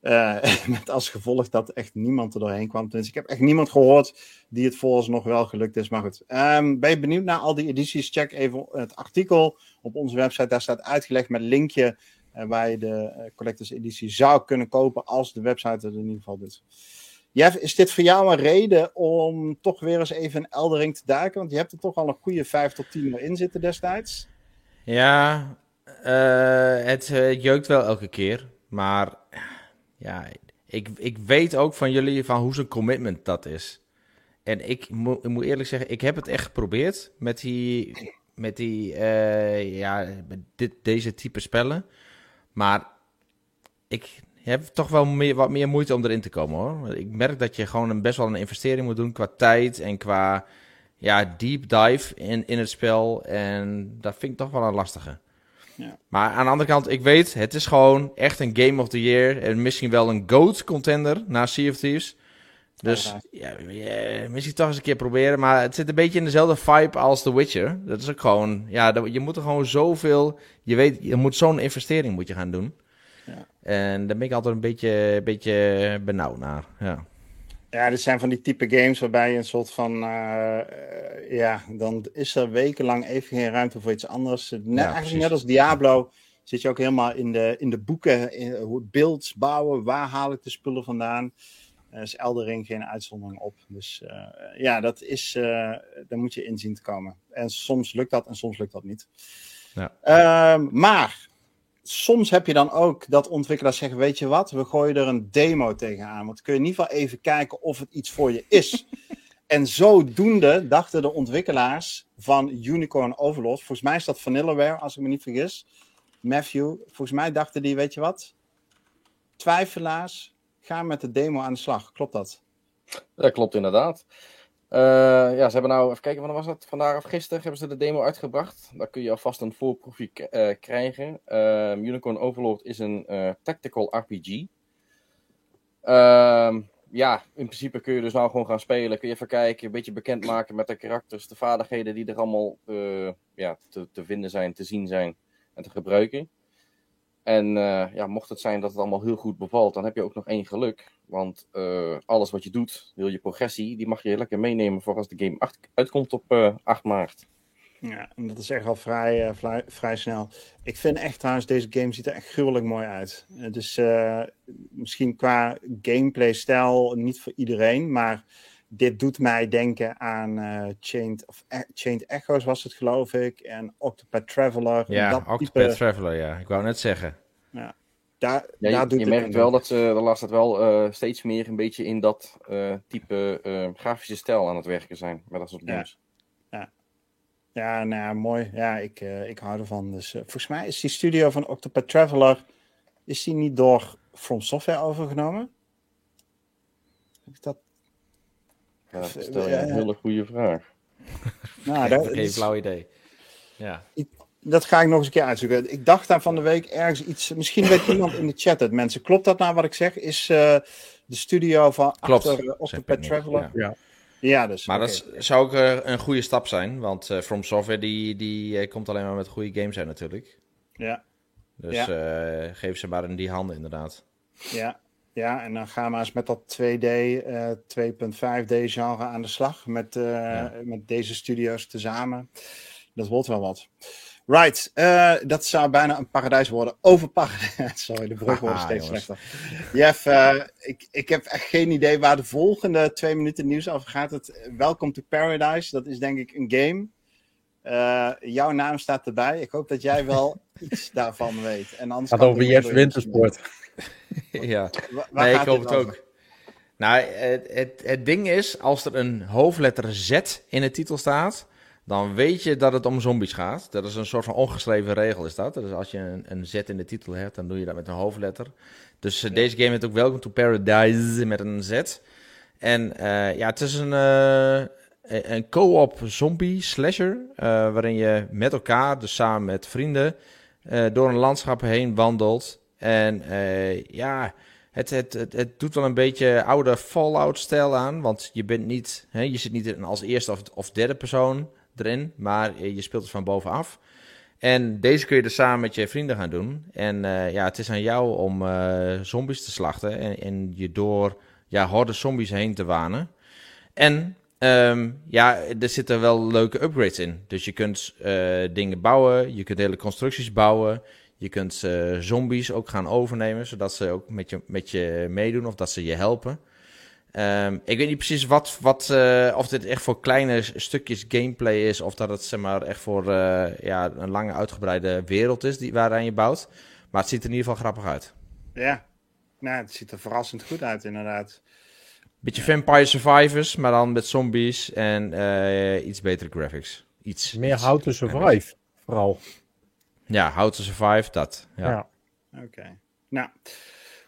Eh, met als gevolg dat echt niemand er doorheen kwam. Dus ik heb echt niemand gehoord die het vooralsnog wel gelukt is. Maar goed, Ehm, ben je benieuwd naar al die edities? Check even het artikel op onze website. Daar staat uitgelegd met linkje waar je de Collectors Editie zou kunnen kopen als de website het in ieder geval doet. Jeff, is dit voor jou een reden om toch weer eens even een Eldering te duiken? Want je hebt er toch al een goede 5 tot 10 in zitten destijds. Ja, eh, het eh, jeukt wel elke keer. Maar ja, ik, ik weet ook van jullie van hoe zo'n commitment dat is. En ik, ik moet eerlijk zeggen, ik heb het echt geprobeerd met die, met die eh, ja, dit, deze type spellen. Maar ik heb toch wel meer, wat meer moeite om erin te komen hoor. Ik merk dat je gewoon een, best wel een investering moet doen qua tijd en qua ja, deep dive in, in het spel. En dat vind ik toch wel een lastige. Ja. Maar aan de andere kant, ik weet, het is gewoon echt een Game of the Year. En misschien wel een GOAT contender na Sea of Thieves. Dus ja, ja, misschien toch eens een keer proberen. Maar het zit een beetje in dezelfde vibe als The Witcher. Dat is ook gewoon, ja, je moet er gewoon zoveel, je weet, je moet zo'n investering moet je gaan doen. En daar ben ik altijd een beetje, beetje benauwd naar. Ja. Ja, dit zijn van die type games waarbij je een soort van. eh, eh, ja, dan is er wekenlang even geen ruimte voor iets anders. Net, eigenlijk precies. net als Diablo zit je ook helemaal in de, in de boeken. In, hoe beelds bouwen, waar haal ik de spullen vandaan? Er is Eldering geen uitzondering op. Dus eh, ja, dat is, eh daar moet je in zien te komen. En soms lukt dat en soms lukt dat niet. Ja. Ehm, maar soms heb je dan ook dat ontwikkelaars zeggen: Weet je wat, we gooien er een demo tegenaan. Want kun je in ieder geval even kijken of het iets voor je is. en zodoende dachten de ontwikkelaars van Unicorn Overlord, volgens mij is dat Vanillaware, als ik me niet vergis. Matthew, volgens mij dachten die: Weet je wat, twijfelaars, ga met de demo aan de slag. Klopt dat? Dat klopt inderdaad. Eh, ja, ze hebben nou, even kijken, wanneer was dat? Vandaag of gisteren hebben ze de demo uitgebracht. Daar kun je alvast een voorproefje eh, krijgen. Ehm, Unicorn Overlord is een eh, tactical RPG. Ehm, ja, in principe kun je dus nou gewoon gaan spelen. Kun je even kijken, een beetje bekendmaken met de karakters, de vaardigheden die er allemaal ja, te vinden zijn, te zien zijn en te gebruiken. En eh, ja, mocht het zijn dat het allemaal heel goed bevalt, dan heb je ook nog één geluk. Want eh, alles wat je doet, heel je progressie, die mag je lekker meenemen voor als de game uitkomt op eh 8 maart. Ja, en dat is echt al vrij, eh, vrij, snel. Ik vind echt trouwens, deze game ziet er echt gruwelijk mooi uit. Eh, Dus eh, misschien qua gameplay-stijl niet voor iedereen, maar dit doet mij denken aan eh Chained, of, eh, Chained Echoes was het geloof ik, en Octopath Traveler. Ja, dat Octopath type- Traveler, ja. Ik wou net zeggen. daar, Ja, daar je, doet je het merkt wel dat ze de laatste tijd wel eh, steeds meer een beetje in dat eh, type eh, grafische stijl aan het werken zijn met dat soort Ja. games. Ja, nou ja, mooi. Ja, ik, eh, ik hou ervan. Dus, eh, volgens mij is die studio van Octopath Traveler... Is die niet door From Software overgenomen? Heb ik dat... Ja, dat stel je eh, een hele goede vraag. Nou, dat, Geen flauw idee. Ja. dat ga ik nog eens een keer uitzoeken. Ik dacht daar van de week ergens iets... Misschien weet iemand in de chat het, mensen. Klopt dat nou wat ik zeg? Is eh, de studio van Klopt. achter eh, Octopath niet, Traveler? ja. Ja, dus. Maar dat is- zou ook eh, een goede stap zijn, want eh, From Software die, die eh, komt alleen maar met goede games uit natuurlijk. Ja, Dus eh, geef ze maar in die handen inderdaad. ja. Ja, en dan gaan we eens met dat 2D, eh 2.5D genre aan de slag. Met, eh, Ja. met deze studio's tezamen. Dat wordt wel wat. Right, eh, dat zou bijna een paradijs worden. Over paradijs. Sorry, de brug wordt Haha, steeds jongens. slechter. Jeff, eh, ik, ik heb echt geen idee waar de volgende twee minuten nieuws over gaat. Het eh, Welcome to Paradise, dat is denk ik een game. Eh, jouw naam staat erbij. Ik hoop dat jij wel iets daarvan weet. En anders gaat over Jeff Wintersport. ja. Waar Nee, ik hoop het over? ook. Nou, het, het, het ding is, als er een hoofdletter Z in de titel staat, dan weet je dat het om zombies gaat. Dat is een soort van ongeschreven regel, is dat. Dus als je een, een Z in de titel hebt, dan doe je dat met een hoofdletter. Dus eh, deze game heet ook Welcome to Paradise met een Z. En eh, ja, het is een, eh, een co-op zombie slasher, eh, waarin je met elkaar, dus samen met vrienden, eh, door een landschap heen wandelt. En eh, ja, het, het, het, het doet wel een beetje oude Fallout-stijl aan. Want je bent niet, hè, je zit niet als eerste of, of derde persoon erin, maar eh, je speelt het van bovenaf. En deze kun je dus samen met je vrienden gaan doen. En ja, het is aan jou om zombies te slachten en, en je door ja, horde zombies heen te wanen. En ehm, ja, er zitten wel leuke upgrades in. Dus je kunt eh, dingen bouwen, je kunt hele constructies bouwen. Je kunt eh, zombies ook gaan overnemen, zodat ze ook met je, met je meedoen of dat ze je helpen. Ehm, ik weet niet precies wat, wat, eh, of dit echt voor kleine stukjes gameplay is, of dat het zeg maar, echt voor ja, een lange uitgebreide wereld is die, waaraan je bouwt. Maar het ziet er in ieder geval grappig uit. Ja, nou, het ziet er verrassend goed uit, inderdaad. Beetje Vampire Survivors, maar dan met zombies en eh, iets betere graphics. Iets, Meer iets How to. Survive, vooral. Ja, How to Survive, dat. Ja. Ja. Oké. Nou,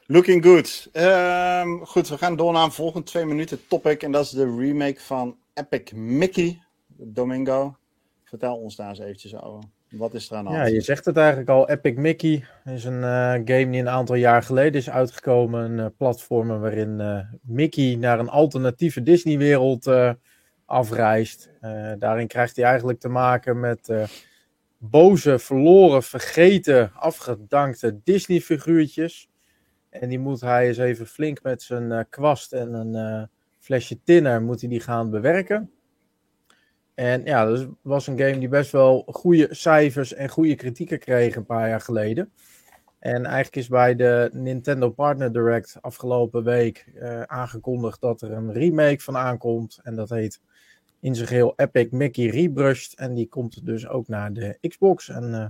looking good. Ehm, goed, we gaan door naar een volgend twee minuten topic. En dat is de remake van Epic Mickey. Domingo, vertel ons daar eens eventjes over. Wat is er aan de Ja, je zegt het eigenlijk al. Epic Mickey is een eh, game die een aantal jaar geleden is uitgekomen. Een platform waarin eh, Mickey naar een alternatieve Disney-wereld afreist. Daarin krijgt hij eigenlijk te maken met boze, verloren, vergeten, afgedankte Disney-figuurtjes. En die moet hij eens even flink met zijn kwast en een flesje tinner moet hij die gaan bewerken. En ja, dat was een game die best wel goede cijfers en goede kritieken kreeg een paar jaar geleden. En eigenlijk is bij de Nintendo Partner Direct afgelopen week eh, aangekondigd dat er een remake van aankomt. En dat heet in zijn geheel Epic Mickey Rebrushed. En die komt dus ook naar de Xbox. En eh,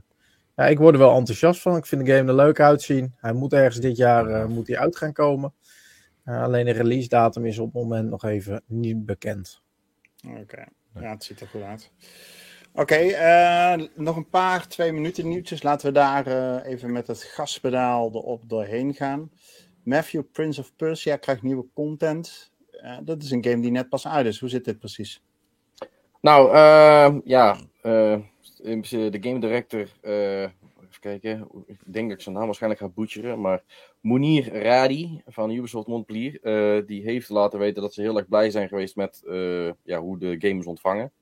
ja, ik word er wel enthousiast van. Ik vind de game er leuk uitzien. Hij moet ergens dit jaar eh, moet hij uit gaan komen. Alleen de release datum is op het moment nog even niet bekend. Oké, ja, het ziet er goed uit. Oké, eh, nog een paar twee minuten nieuwtjes. Laten we daar eh, even met het gaspedaal erop doorheen gaan. Matthew, Prince of Persia, krijgt nieuwe content. Eh, dat is een game die net pas uit is. Hoe zit dit precies? Nou, eh, ja, de game director, even kijken, ik denk dat ik zijn naam waarschijnlijk ga butcheren, maar Munir Radi van Ubisoft Montpellier, eh, die heeft laten weten dat ze heel erg blij zijn geweest met eh, ja, hoe de game is ontvangen.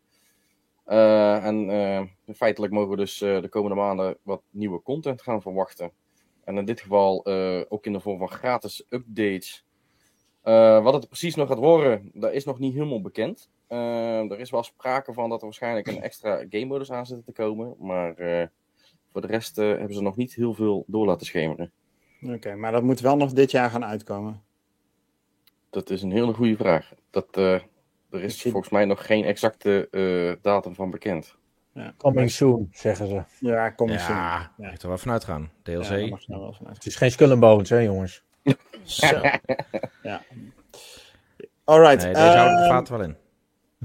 Eh, en feitelijk mogen we dus de komende maanden wat nieuwe content gaan verwachten. En in dit geval ook in de vorm van gratis updates. Wat het precies nog gaat worden, dat is nog niet helemaal bekend. Er is wel sprake van dat er waarschijnlijk een extra game modus aan zit te komen. Maar voor de rest hebben ze nog niet heel veel door laten schemeren. Oké, maar dat moet wel nog dit jaar gaan uitkomen. Dat is een hele goede vraag. Dat, eh, er is volgens mij nog geen exacte eh, datum van bekend. Coming soon, zeggen ze. Ja, eens Ja, ja. ja. moet er wel vanuit gaan. DLC. Ja, daar mag je wel vanuit. Het is geen Skull and Bones, hè jongens. Zo. ja. Alright. nee, deze houden de ehm, vaat wel in.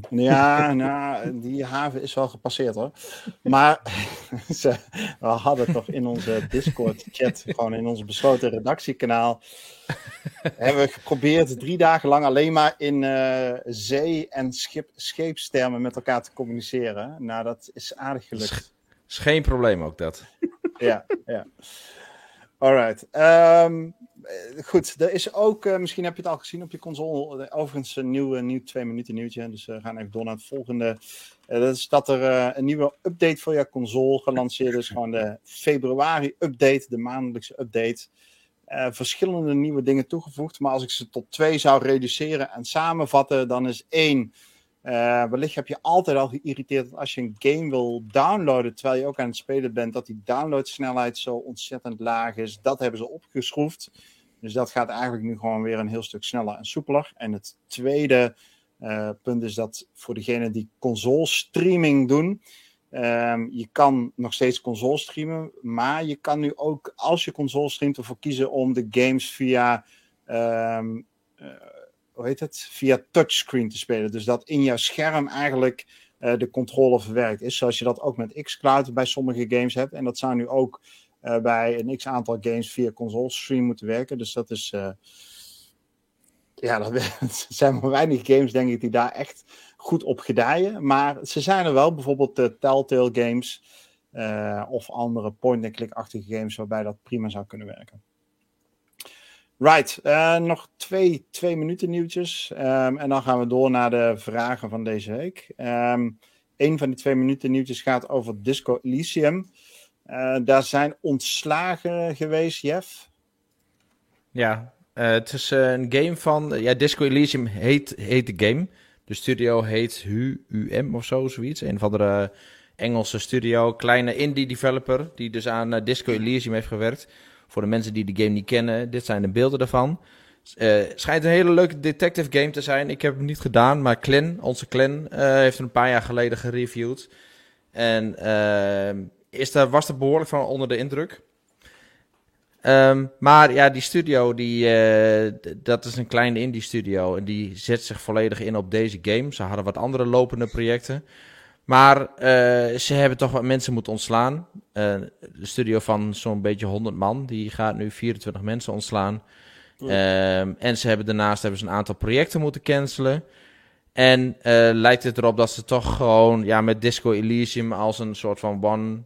Ja, nou, die haven is wel gepasseerd hoor. Maar ze, we hadden toch in onze Discord-chat, gewoon in ons besloten redactiekanaal, hebben we geprobeerd drie dagen lang alleen maar in eh, zee- en schip, scheepstermen met elkaar te communiceren. Nou, dat is aardig gelukt. Is geen probleem ook dat. Ja, ja. Alright. Eh, goed, er is ook, eh, misschien heb je het al gezien op je console, overigens een nieuw, nieuw twee minuten nieuwtje. Dus eh, we gaan even door naar het volgende. Dat is dat er een nieuwe update voor je console gelanceerd is. Gewoon de februari update, de maandelijkse update. Verschillende nieuwe dingen toegevoegd. Maar als ik ze tot twee zou reduceren en samenvatten, dan is één. Eh, wellicht heb je altijd al geïrriteerd dat als je een game wil downloaden terwijl je ook aan het spelen bent, dat die downloadsnelheid zo ontzettend laag is. Dat hebben ze opgeschroefd. Dus dat gaat eigenlijk nu gewoon weer een heel stuk sneller en soepeler. En het tweede eh, punt is dat voor degenen die console streaming doen, ehm, je kan nog steeds console streamen, maar je kan nu ook, als je console streamt, ervoor kiezen om de games via, ehm, eh, hoe heet het, via touchscreen te spelen. Dus dat in jouw scherm eigenlijk eh, de controle verwerkt is, zoals je dat ook met xCloud bij sommige games hebt. En dat zou nu ook eh, bij een x aantal games via console stream moeten werken. Dus dat is. eh, ja, dat zijn maar weinig games, denk ik, die daar echt goed op gedijen. Maar ze zijn er wel, bijvoorbeeld de Telltale games. of andere point-and-click-achtige games waarbij dat prima zou kunnen werken. Right, eh, nog twee, twee minuten nieuwtjes. Ehm, en dan gaan we door naar de vragen van deze week. Ehm een van die twee minuten nieuwtjes gaat over Disco Elysium. Eh, daar zijn ontslagen geweest, Jeff. Ja, eh, het is een game van... ja, Disco Elysium heet, heet de game. De studio heet HUM of zo, zoiets. Een van de Engelse studio. Kleine indie developer die dus aan Disco Elysium heeft gewerkt. Voor de mensen die de game niet kennen, dit zijn de beelden daarvan. Eh schijnt een hele leuke detective game te zijn. Ik heb hem niet gedaan, maar Clan, onze Clan, eh, heeft hem een paar jaar geleden gereviewd. En eh, is daar, was er behoorlijk van onder de indruk. Ehm, maar ja, die studio, die, dat is een kleine indie studio. En die zet zich volledig in op deze game. Ze hadden wat andere lopende projecten. Maar eh, ze hebben toch wat mensen moeten ontslaan. Eh, de studio van zo'n beetje 100 man, die gaat nu 24 mensen ontslaan. Ehm, en ze hebben daarnaast hebben ze een aantal projecten moeten cancelen. En eh, lijkt het erop dat ze toch gewoon ja, met Disco Elysium als een soort van one,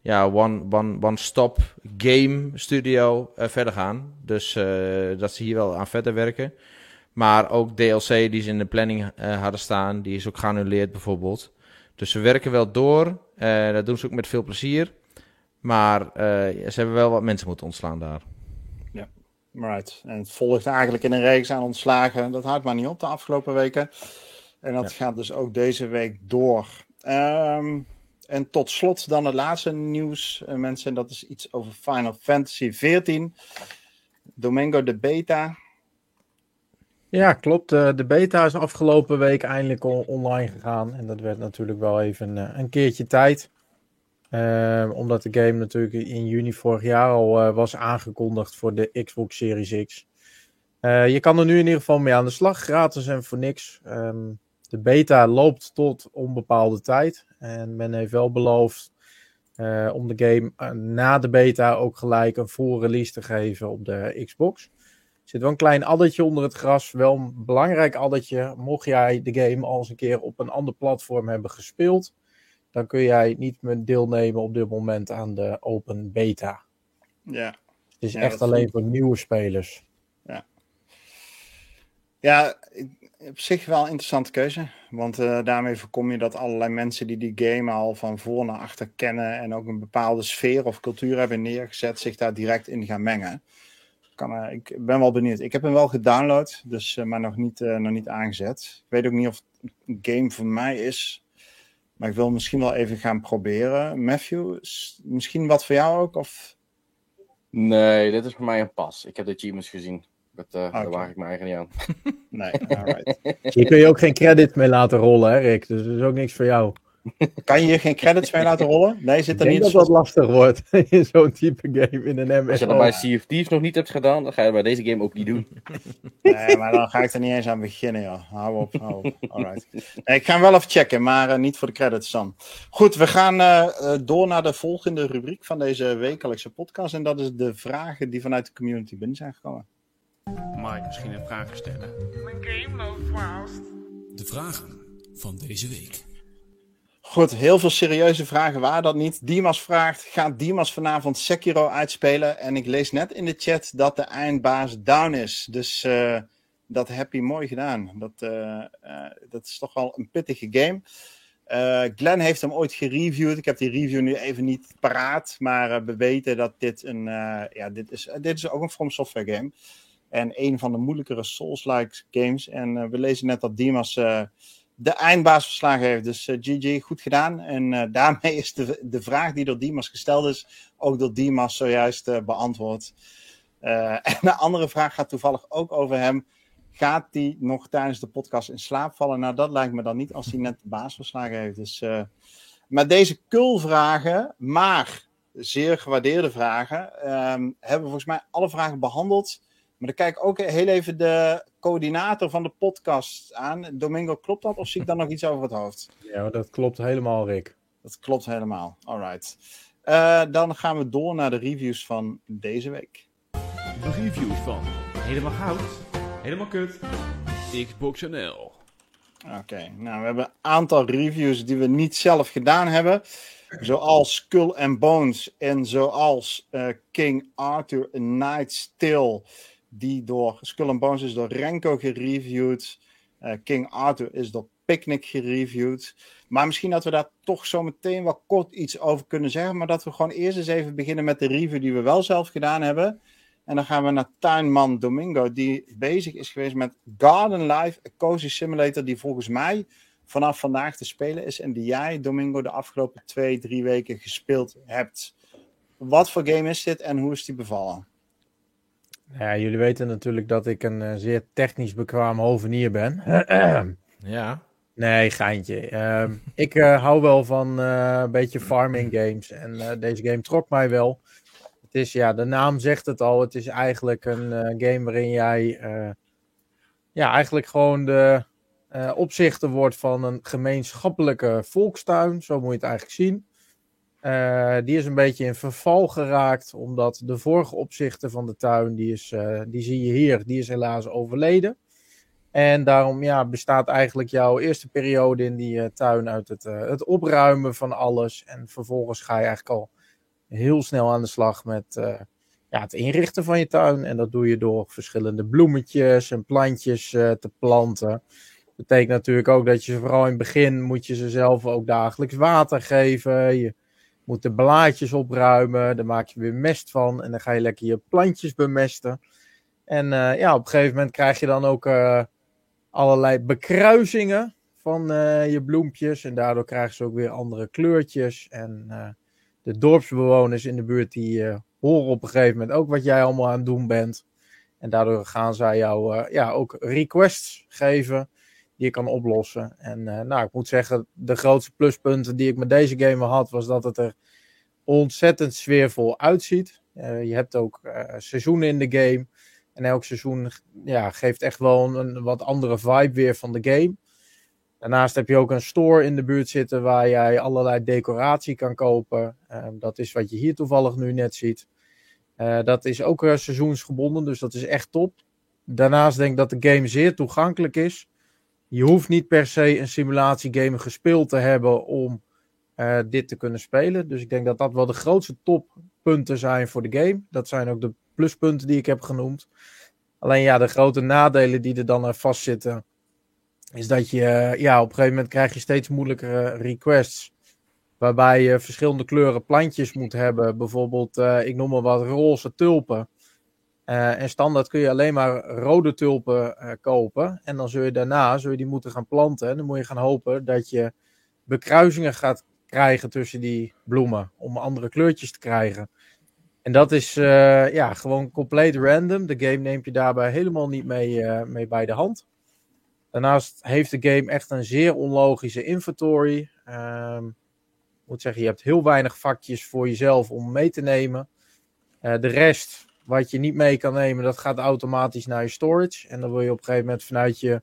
ja, one, one, one-stop game studio verder gaan. Dus eh, dat ze hier wel aan verder werken. Maar ook DLC die ze in de planning eh, hadden staan, die is ook geannuleerd bijvoorbeeld. Dus ze werken wel door. eh, dat doen ze ook met veel plezier. Maar eh, ze hebben wel wat mensen moeten ontslaan daar. Right. En het volgt eigenlijk in een reeks aan ontslagen. Dat houdt maar niet op de afgelopen weken. En dat gaat dus ook deze week door. Ehm, en tot slot dan het laatste nieuws, eh, mensen. Dat is iets over Final Fantasy XIV. Domingo de Beta. Ja, klopt. Eh, de beta is afgelopen week eindelijk on- online gegaan. En dat werd natuurlijk wel even eh, een keertje tijd. Eh, omdat de game natuurlijk in juni vorig jaar al eh, was aangekondigd voor de Xbox Series X. Je kan er nu in ieder geval mee aan de slag, gratis en voor niks. Ehm, de beta loopt tot onbepaalde tijd. En men heeft wel beloofd om de game na de beta ook gelijk een full release te geven op de Xbox. Er zit wel een klein addertje onder het gras. Wel een belangrijk addertje. Mocht jij de game al eens een keer op een ander platform hebben gespeeld, dan kun jij niet meer deelnemen op dit moment aan de open beta. Ja. Het is Ja, echt alleen voor nieuwe spelers. Ja, ik- op zich wel een interessante keuze. Want eh, daarmee voorkom je dat allerlei mensen die die game al van voor naar achter kennen en ook een bepaalde sfeer of cultuur hebben neergezet, zich daar direct in gaan mengen. Kan, eh, ik ben wel benieuwd. Ik heb hem wel gedownload, dus, eh, maar nog niet, eh, nog niet aangezet. Ik weet ook niet of het een game voor mij is. Maar ik wil misschien wel even gaan proberen. Matthew, is misschien wat voor jou ook? Of... Nee, dit is voor mij een pas. Ik heb de achievements gezien. Dat, eh, Daar waag ik me eigenlijk niet aan. Nee, alright. Hier kun je ook geen credit mee laten rollen, hè Rick? Dus dat is ook niks voor jou. Kan je hier geen credits mee laten rollen? Nee, zit Ik er denk niet. dat dat lastig wordt in zo'n type game in een Als je dat bij Sea of Thieves nog niet hebt gedaan, dan ga je dat bij deze game ook niet doen. Nee, maar dan ga ik er niet eens aan beginnen, joh. Hou op, hou op. Alright. Nee, ik ga hem wel even checken, maar eh, niet voor de credits dan. Goed, we gaan eh, eh, door naar de volgende rubriek van deze wekelijkse podcast. En dat is de vragen die vanuit de community binnen zijn gekomen. Mag ik misschien een vraag stellen? De vragen van deze week. Goed, heel veel serieuze vragen waren dat niet. Dimas vraagt, gaat Dimas vanavond Sekiro uitspelen? En ik lees net in de chat dat de eindbaas down is. Dus eh, dat heb je mooi gedaan. Dat, eh, eh, dat is toch wel een pittige game. Glenn heeft hem ooit gereviewd. Ik heb die review nu even niet paraat. Maar we weten dat dit een... ja, dit is, dit is ook een From Software game. En een van de moeilijkere Souls-like games. En we lezen net dat Dimas... eh, de eindbaas verslagen heeft. Dus eh, GG, goed gedaan. En eh, daarmee is de, de vraag die door Dimas gesteld is, ook door Dimas zojuist eh, beantwoord. Eh, en de andere vraag gaat toevallig ook over hem. Gaat hij nog tijdens de podcast in slaap vallen? Nou, dat lijkt me dan niet als hij net de baas verslagen heeft. Dus, eh, maar deze kulvragen, maar zeer gewaardeerde vragen, ehm, hebben we volgens mij alle vragen behandeld. Maar dan kijk ik ook heel even de coördinator van de podcast aan. Domingo, klopt dat? Of zie ik dan nog iets over het hoofd? Ja, dat klopt helemaal, Rick. Dat klopt helemaal. Alright. Eh dan gaan we door naar de reviews van deze week. De reviews van Helemaal Goud, Helemaal Kut, Xbox NL. Oké, nou we hebben een aantal reviews die we niet zelf gedaan hebben. Zoals Skull and Bones en zoals eh, King Arthur A Knight's Tale. Die door Skull Bones is door Renko gereviewd. Eh, King Arthur is door Picnic gereviewd. Maar misschien dat we daar toch zo meteen wel kort iets over kunnen zeggen. Maar dat we gewoon eerst eens even beginnen met de review die we wel zelf gedaan hebben. En dan gaan we naar tuinman Domingo, die bezig is geweest met Garden Life, een cozy simulator die volgens mij vanaf vandaag te spelen is. En die jij, Domingo, de afgelopen twee, drie weken gespeeld hebt. Wat voor game is dit en hoe is die bevallen? Ja, jullie weten natuurlijk dat ik een eh, zeer technisch bekwaam hovenier ben. Ja. nee, geintje. Ehm, ik eh, hou wel van eh, een beetje farming games. En deze game trok mij wel. Het is, ja, de naam zegt het al. Het is eigenlijk een game waarin jij... ja, eigenlijk gewoon de opzichter wordt van een gemeenschappelijke volkstuin. Zo moet je het eigenlijk zien. Eh, die is een beetje in verval geraakt, omdat de vorige opzichter van de tuin, die, is, eh, die zie je hier, die is helaas overleden. En daarom ja, bestaat eigenlijk jouw eerste periode in die eh, tuin uit het, het opruimen van alles. En vervolgens ga je eigenlijk al heel snel aan de slag met ja, het inrichten van je tuin. En dat doe je door verschillende bloemetjes en plantjes te planten. Betekent natuurlijk ook dat je ze vooral in het begin moet je ze zelf ook dagelijks water geven. Je moet de blaadjes opruimen, daar maak je weer mest van en dan ga je lekker je plantjes bemesten. En eh, ja, op een gegeven moment krijg je dan ook eh, allerlei bekruisingen van eh, je bloempjes en daardoor krijgen ze ook weer andere kleurtjes. En de dorpsbewoners in de buurt die horen op een gegeven moment ook wat jij allemaal aan het doen bent. En daardoor gaan zij jou ja, ook requests geven die je kan oplossen. En eh, nou, ik moet zeggen, de grootste pluspunten die ik met deze game had, was dat het er ontzettend sfeervol uitziet. Eh, je hebt ook eh, seizoenen in de game. En elk seizoen ja, geeft echt wel een, een wat andere vibe weer van de game. Daarnaast heb je ook een store in de buurt zitten waar jij allerlei decoratie kan kopen. Eh, dat is wat je hier toevallig nu net ziet. Dat is ook seizoensgebonden, dus dat is echt top. Daarnaast denk ik dat de game zeer toegankelijk is. Je hoeft niet per se een simulatiegame gespeeld te hebben om eh, dit te kunnen spelen. Dus ik denk dat dat wel de grootste toppunten zijn voor de game. Dat zijn ook de pluspunten die ik heb genoemd. Alleen ja, de grote nadelen die er dan vastzitten, is dat je eh, ja, op een gegeven moment krijg je steeds moeilijkere requests. Waarbij je verschillende kleuren plantjes moet hebben. Bijvoorbeeld, eh, ik noem maar wat, roze tulpen. Eh, en standaard kun je alleen maar rode tulpen eh, kopen. En dan zul je daarna zul je die moeten gaan planten. En dan moet je gaan hopen dat je bekruisingen gaat krijgen tussen die bloemen. Om andere kleurtjes te krijgen. En dat is eh, ja, gewoon compleet random. De game neemt je daarbij helemaal niet mee, mee bij de hand. Daarnaast heeft de game echt een zeer onlogische inventory. Ehm, ik moet zeggen, je hebt heel weinig vakjes voor jezelf om mee te nemen. De rest, wat je niet mee kan nemen, dat gaat automatisch naar je storage. En dan wil je op een gegeven moment vanuit je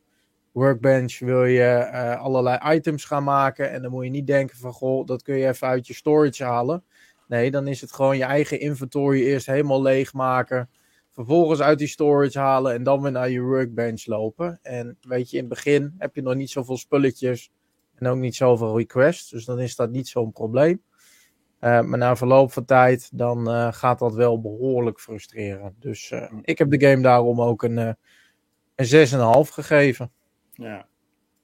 workbench wil je eh, allerlei items gaan maken. En dan moet je niet denken van, goh, dat kun je even uit je storage halen. Nee, dan is het gewoon je eigen inventory eerst helemaal leegmaken. Vervolgens uit die storage halen en dan weer naar je workbench lopen. En weet je, in het begin heb je nog niet zoveel spulletjes en ook niet zoveel requests. Dus dan is dat niet zo'n probleem. Uh, maar na verloop van tijd, dan uh, gaat dat wel behoorlijk frustreren. Dus uh, ik heb de game daarom ook een, een 6,5 gegeven. Ja,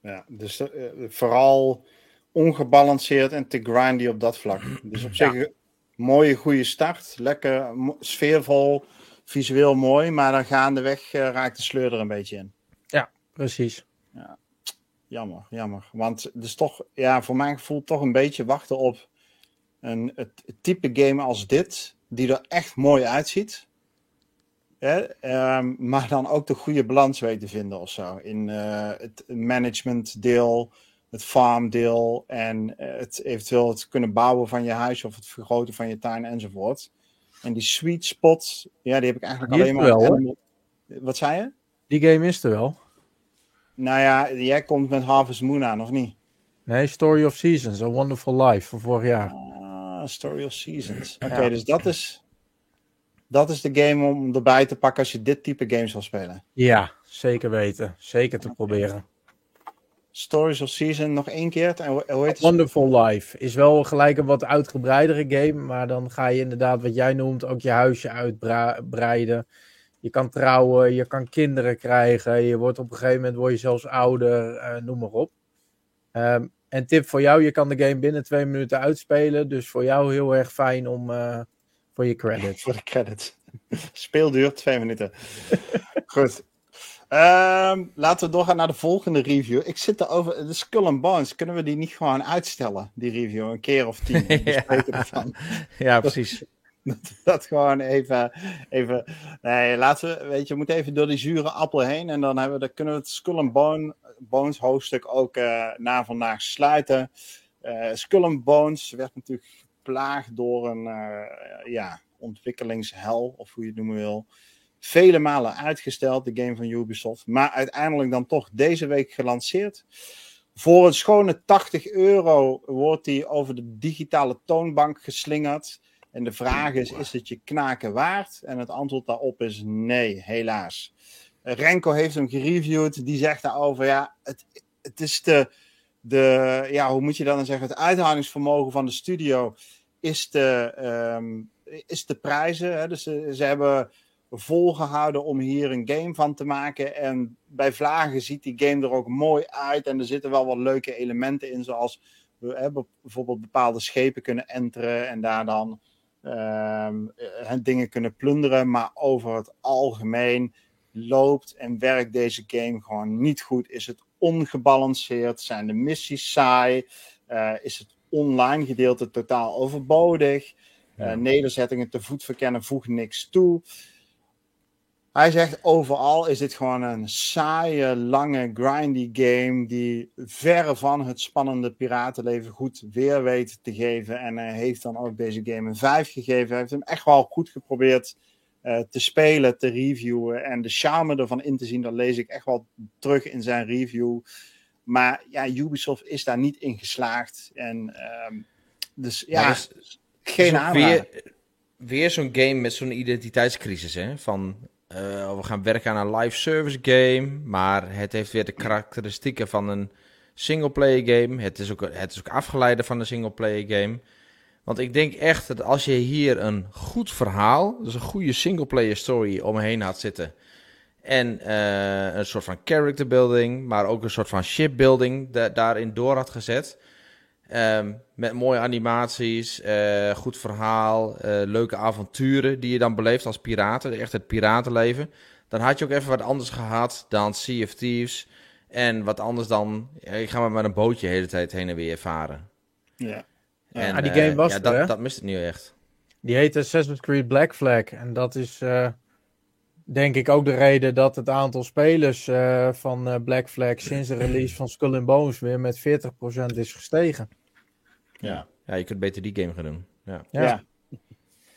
ja dus vooral ongebalanceerd en te grindy op dat vlak. Dus op zich mooie, goede start. Lekker sfeervol, visueel mooi. Maar dan gaandeweg raakt de sleur er een beetje in. Ja, precies. Ja. Jammer, jammer. Want het is toch, ja, voor mijn gevoel toch een beetje wachten op een, het, type game als dit, die er echt mooi uitziet. Hè, um, maar dan ook de goede balans weet te vinden of zo. In uh, het management deel, het farm deel en uh, het eventueel het kunnen bouwen van je huis of het vergroten van je tuin enzovoort. En die sweet spot, ja, die heb ik eigenlijk Die alleen maar. wel, Animal- Wat zei je? Die game is er wel. Nou ja, jij komt met Harvest Moon aan, of niet? Nee, Story of Seasons, A Wonderful Life van vorig jaar. Ah, Story of Seasons. Oké, Ja. dus dat is, dat is de game om erbij te pakken als je dit type games wil spelen. Ja, zeker weten. Zeker te proberen. Stories of Season nog één keer. En hoe heet het? Wonderful Life is wel gelijk een wat uitgebreidere game, maar dan ga je inderdaad, wat jij noemt, ook je huisje uitbreiden. Je kan trouwen, je kan kinderen krijgen, je wordt op een gegeven moment word je zelfs ouder, eh, noem maar op. Ehm, en tip voor jou, je kan de game binnen twee minuten uitspelen, dus voor jou heel erg fijn om eh, voor je credits. Voor de credits. Speelduur twee minuten. Goed. Ehm, laten we doorgaan naar de volgende review. Ik zit erover. De Skull and Bones. Kunnen we die niet gewoon uitstellen? Die review. Een keer of tien. Ervan. Ja, precies. Dat gewoon even, even. Nee, laten we. Weet je, we moeten even door die zure appel heen. En dan, hebben we, dan kunnen we het Skull and Bone, Bones hoofdstuk ook eh, na vandaag sluiten. Eh Skull and Bones werd natuurlijk geplaagd door een eh, ja, ontwikkelingshel, of hoe je het noemen wil. Vele malen uitgesteld, de game van Ubisoft. Maar uiteindelijk dan toch deze week gelanceerd. Voor een schone 80 euro wordt die over de digitale toonbank geslingerd. En de vraag is, is het je knaken waard? En het antwoord daarop is nee, helaas. Renko heeft hem gereviewd. Die zegt daarover, ja, het, het is de, de, ja, hoe moet je dat dan zeggen? Het uithoudingsvermogen van de studio is de, ehm, is de prijzen. Hè? Dus ze, ze hebben volgehouden om hier een game van te maken. En bij vlagen ziet die game er ook mooi uit. En er zitten wel wat leuke elementen in, zoals we hebben bijvoorbeeld bepaalde schepen kunnen enteren en daar dan dingen kunnen plunderen. Maar over het algemeen loopt en werkt deze game gewoon niet goed. Is het ongebalanceerd? Zijn de missies saai? Eh, is het online gedeelte totaal overbodig? Eh, nederzettingen te voet verkennen voegt niks toe. Hij zegt overal is dit gewoon een saaie, lange, grindy game die verre van het spannende piratenleven goed weer weet te geven. En hij heeft dan ook deze game een 5 gegeven. Hij heeft hem echt wel goed geprobeerd eh, te spelen, te reviewen. En de charme ervan in te zien, dat lees ik echt wel terug in zijn review. Maar ja, Ubisoft is daar niet in geslaagd. En ehm, dus ja, dus- geen Dus aanrader. weer, weer zo'n game met zo'n identiteitscrisis, hè? Van, eh, we gaan werken aan een live service game, maar het heeft weer de karakteristieken van een singleplayer game. Het is ook, het is ook afgeleide van een singleplayer game. Want ik denk echt dat als je hier een goed verhaal, dus een goede singleplayer story omheen had zitten. En eh, een soort van character building, maar ook een soort van shipbuilding da daarin door had gezet. Ehm, met mooie animaties, eh, goed verhaal, eh, leuke avonturen die je dan beleeft als piraten. Echt het piratenleven. Dan had je ook even wat anders gehad dan Sea of Thieves. En wat anders dan, ja, ik ga maar met een bootje de hele tijd heen en weer varen. Ja. En, ah, die eh, game was ja, er, dat, hè? dat mist het nu echt. Die heet Assassin's Creed Black Flag. En dat is. Eh, denk ik ook de reden dat het aantal spelers eh, van eh, Black Flag sinds de release van Skull and Bones weer met 40% is gestegen. Ja. ja, je kunt beter die game gaan doen. Ja. Ja. Ja.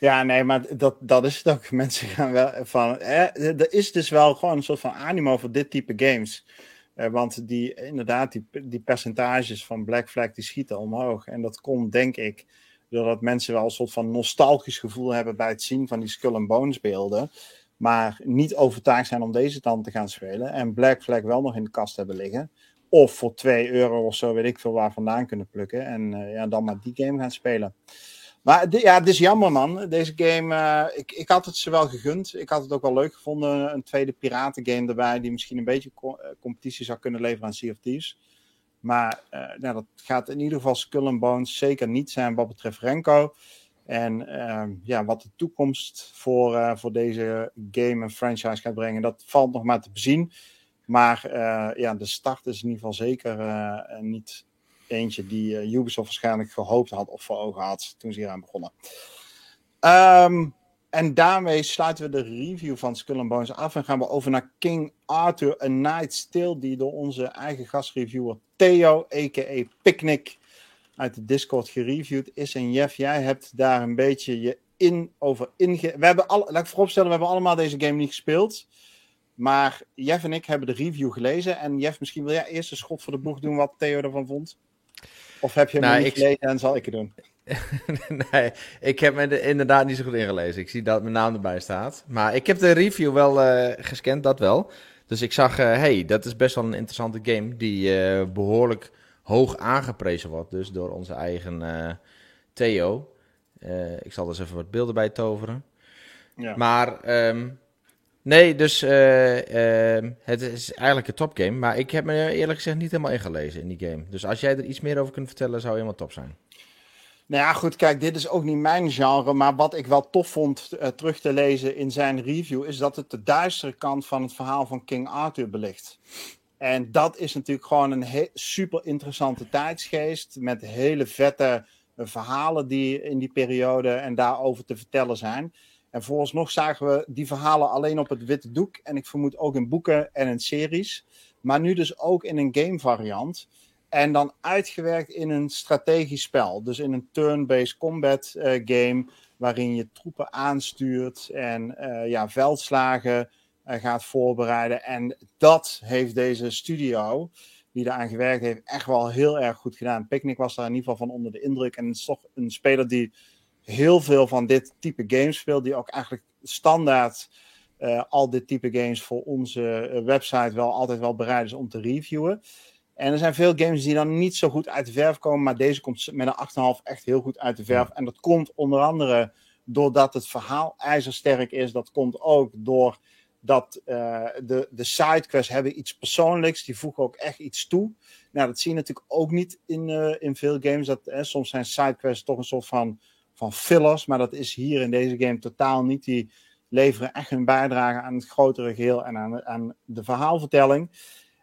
Ja, nee, maar dat, dat is het ook. Mensen gaan wel van. Hè, er is dus wel gewoon een soort van animo voor dit type games. Eh, want die, inderdaad, die, die percentages van Black Flag die schieten omhoog. En dat komt, denk ik, doordat mensen wel een soort van nostalgisch gevoel hebben bij het zien van die Skull and Bones beelden. Maar niet overtuigd zijn om deze dan te gaan spelen. En Black Flag wel nog in de kast hebben liggen. Of voor 2 euro of zo, weet ik veel waar vandaan kunnen plukken. En eh, ja, dan maar die game gaan spelen. Maar ja, het is jammer man. Deze game, eh, ik, ik had het ze wel gegund. Ik had het ook wel leuk gevonden. Een tweede piratengame erbij, die misschien een beetje eh, competitie zou kunnen leveren aan Sea of Thieves. Maar nou, dat gaat in ieder geval Skull and Bones zeker niet zijn wat betreft Renko. En ehm, ja, wat de toekomst voor, eh, voor deze game en franchise gaat brengen, dat valt nog maar te bezien. Maar eh, ja, de start is in ieder geval zeker eh, niet eentje die Ubisoft waarschijnlijk gehoopt had of voor ogen had toen ze hier aan begonnen. Ehm, en daarmee sluiten we de review van Skull and Bones af en gaan we over naar King Arthur A Night's Tale, die door onze eigen gastreviewer Theo, a.k.a. Picnic, uit de Discord gereviewd is. En Jeff, jij hebt daar een beetje je in over inge... We hebben alle, laat ik vooropstellen, we hebben allemaal deze game niet gespeeld. Maar Jeff en ik hebben de review gelezen. En Jeff, misschien wil jij eerst een schot voor de boeg doen wat Theo ervan vond? Of heb je hem Nou, niet ik- gelezen en zal ik het doen? nee, ik heb me er inderdaad niet zo goed ingelezen. Ik zie dat mijn naam erbij staat. Maar ik heb de review wel eh, gescand, dat wel. Dus ik zag, hé, hey, dat is best wel een interessante game. Die eh, behoorlijk hoog aangeprezen wordt. Dus door onze eigen eh, Theo. Eh, ik zal er eens even wat beelden bij toveren. Ja. Maar, ehm, nee, dus eh, ehm, het is eigenlijk een topgame. Maar ik heb me eerlijk gezegd niet helemaal ingelezen in die game. Dus als jij er iets meer over kunt vertellen, zou helemaal top zijn. Nou ja, goed, kijk, dit is ook niet mijn genre. Maar wat ik wel tof vond terug te lezen in zijn review, is dat het de duistere kant van het verhaal van King Arthur belicht. En dat is natuurlijk gewoon een super interessante tijdsgeest. Met hele vette eh, verhalen die in die periode en daarover te vertellen zijn. En vooralsnog zagen we die verhalen alleen op het witte doek. En ik vermoed ook in boeken en in series. Maar nu dus ook in een game variant. En dan uitgewerkt in een strategisch spel. Dus in een turn-based combat eh, game. Waarin je troepen aanstuurt en eh, ja, veldslagen gaat voorbereiden. En dat heeft deze studio, die eraan gewerkt heeft, echt wel heel erg goed gedaan. Picnic was daar in ieder geval van onder de indruk. En het is toch een speler die heel veel van dit type games speelt. Die ook eigenlijk standaard eh, al dit type games voor onze eh, website wel altijd wel bereid is om te reviewen. En er zijn veel games die dan niet zo goed uit de verf komen, maar deze komt met een 8,5 echt heel goed uit de verf. En dat komt onder andere doordat het verhaal ijzersterk is. Dat komt ook door dat eh, de, de sidequests hebben iets persoonlijks. Die voegen ook echt iets toe. Nou, dat zie je natuurlijk ook niet in, eh, in veel games. Dat, soms zijn sidequests toch een soort van, van fillers. Maar dat is hier in deze game totaal niet. Die leveren echt een bijdrage aan het grotere geheel en aan, aan de verhaalvertelling.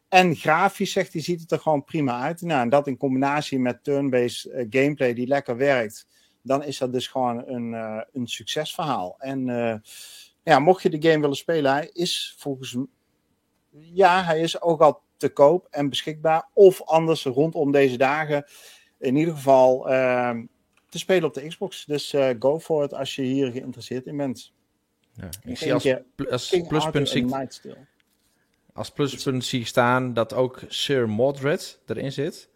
En grafisch, zegt hij, ziet het er gewoon prima uit. Nou, en dat in combinatie met turn-based eh, gameplay die lekker werkt, dan is dat dus gewoon een, een succesverhaal. En ja, mocht je de game willen spelen, hij is volgens ja, hij is ook al te koop en beschikbaar. Of anders rondom deze dagen, in ieder geval eh, te spelen op de Xbox. Dus eh, go for it als je hier geïnteresseerd in bent. Ja, ik zie als, als pluspunt zie. Als pluspunt zie ik staan dat ook Sir Mordred erin zit.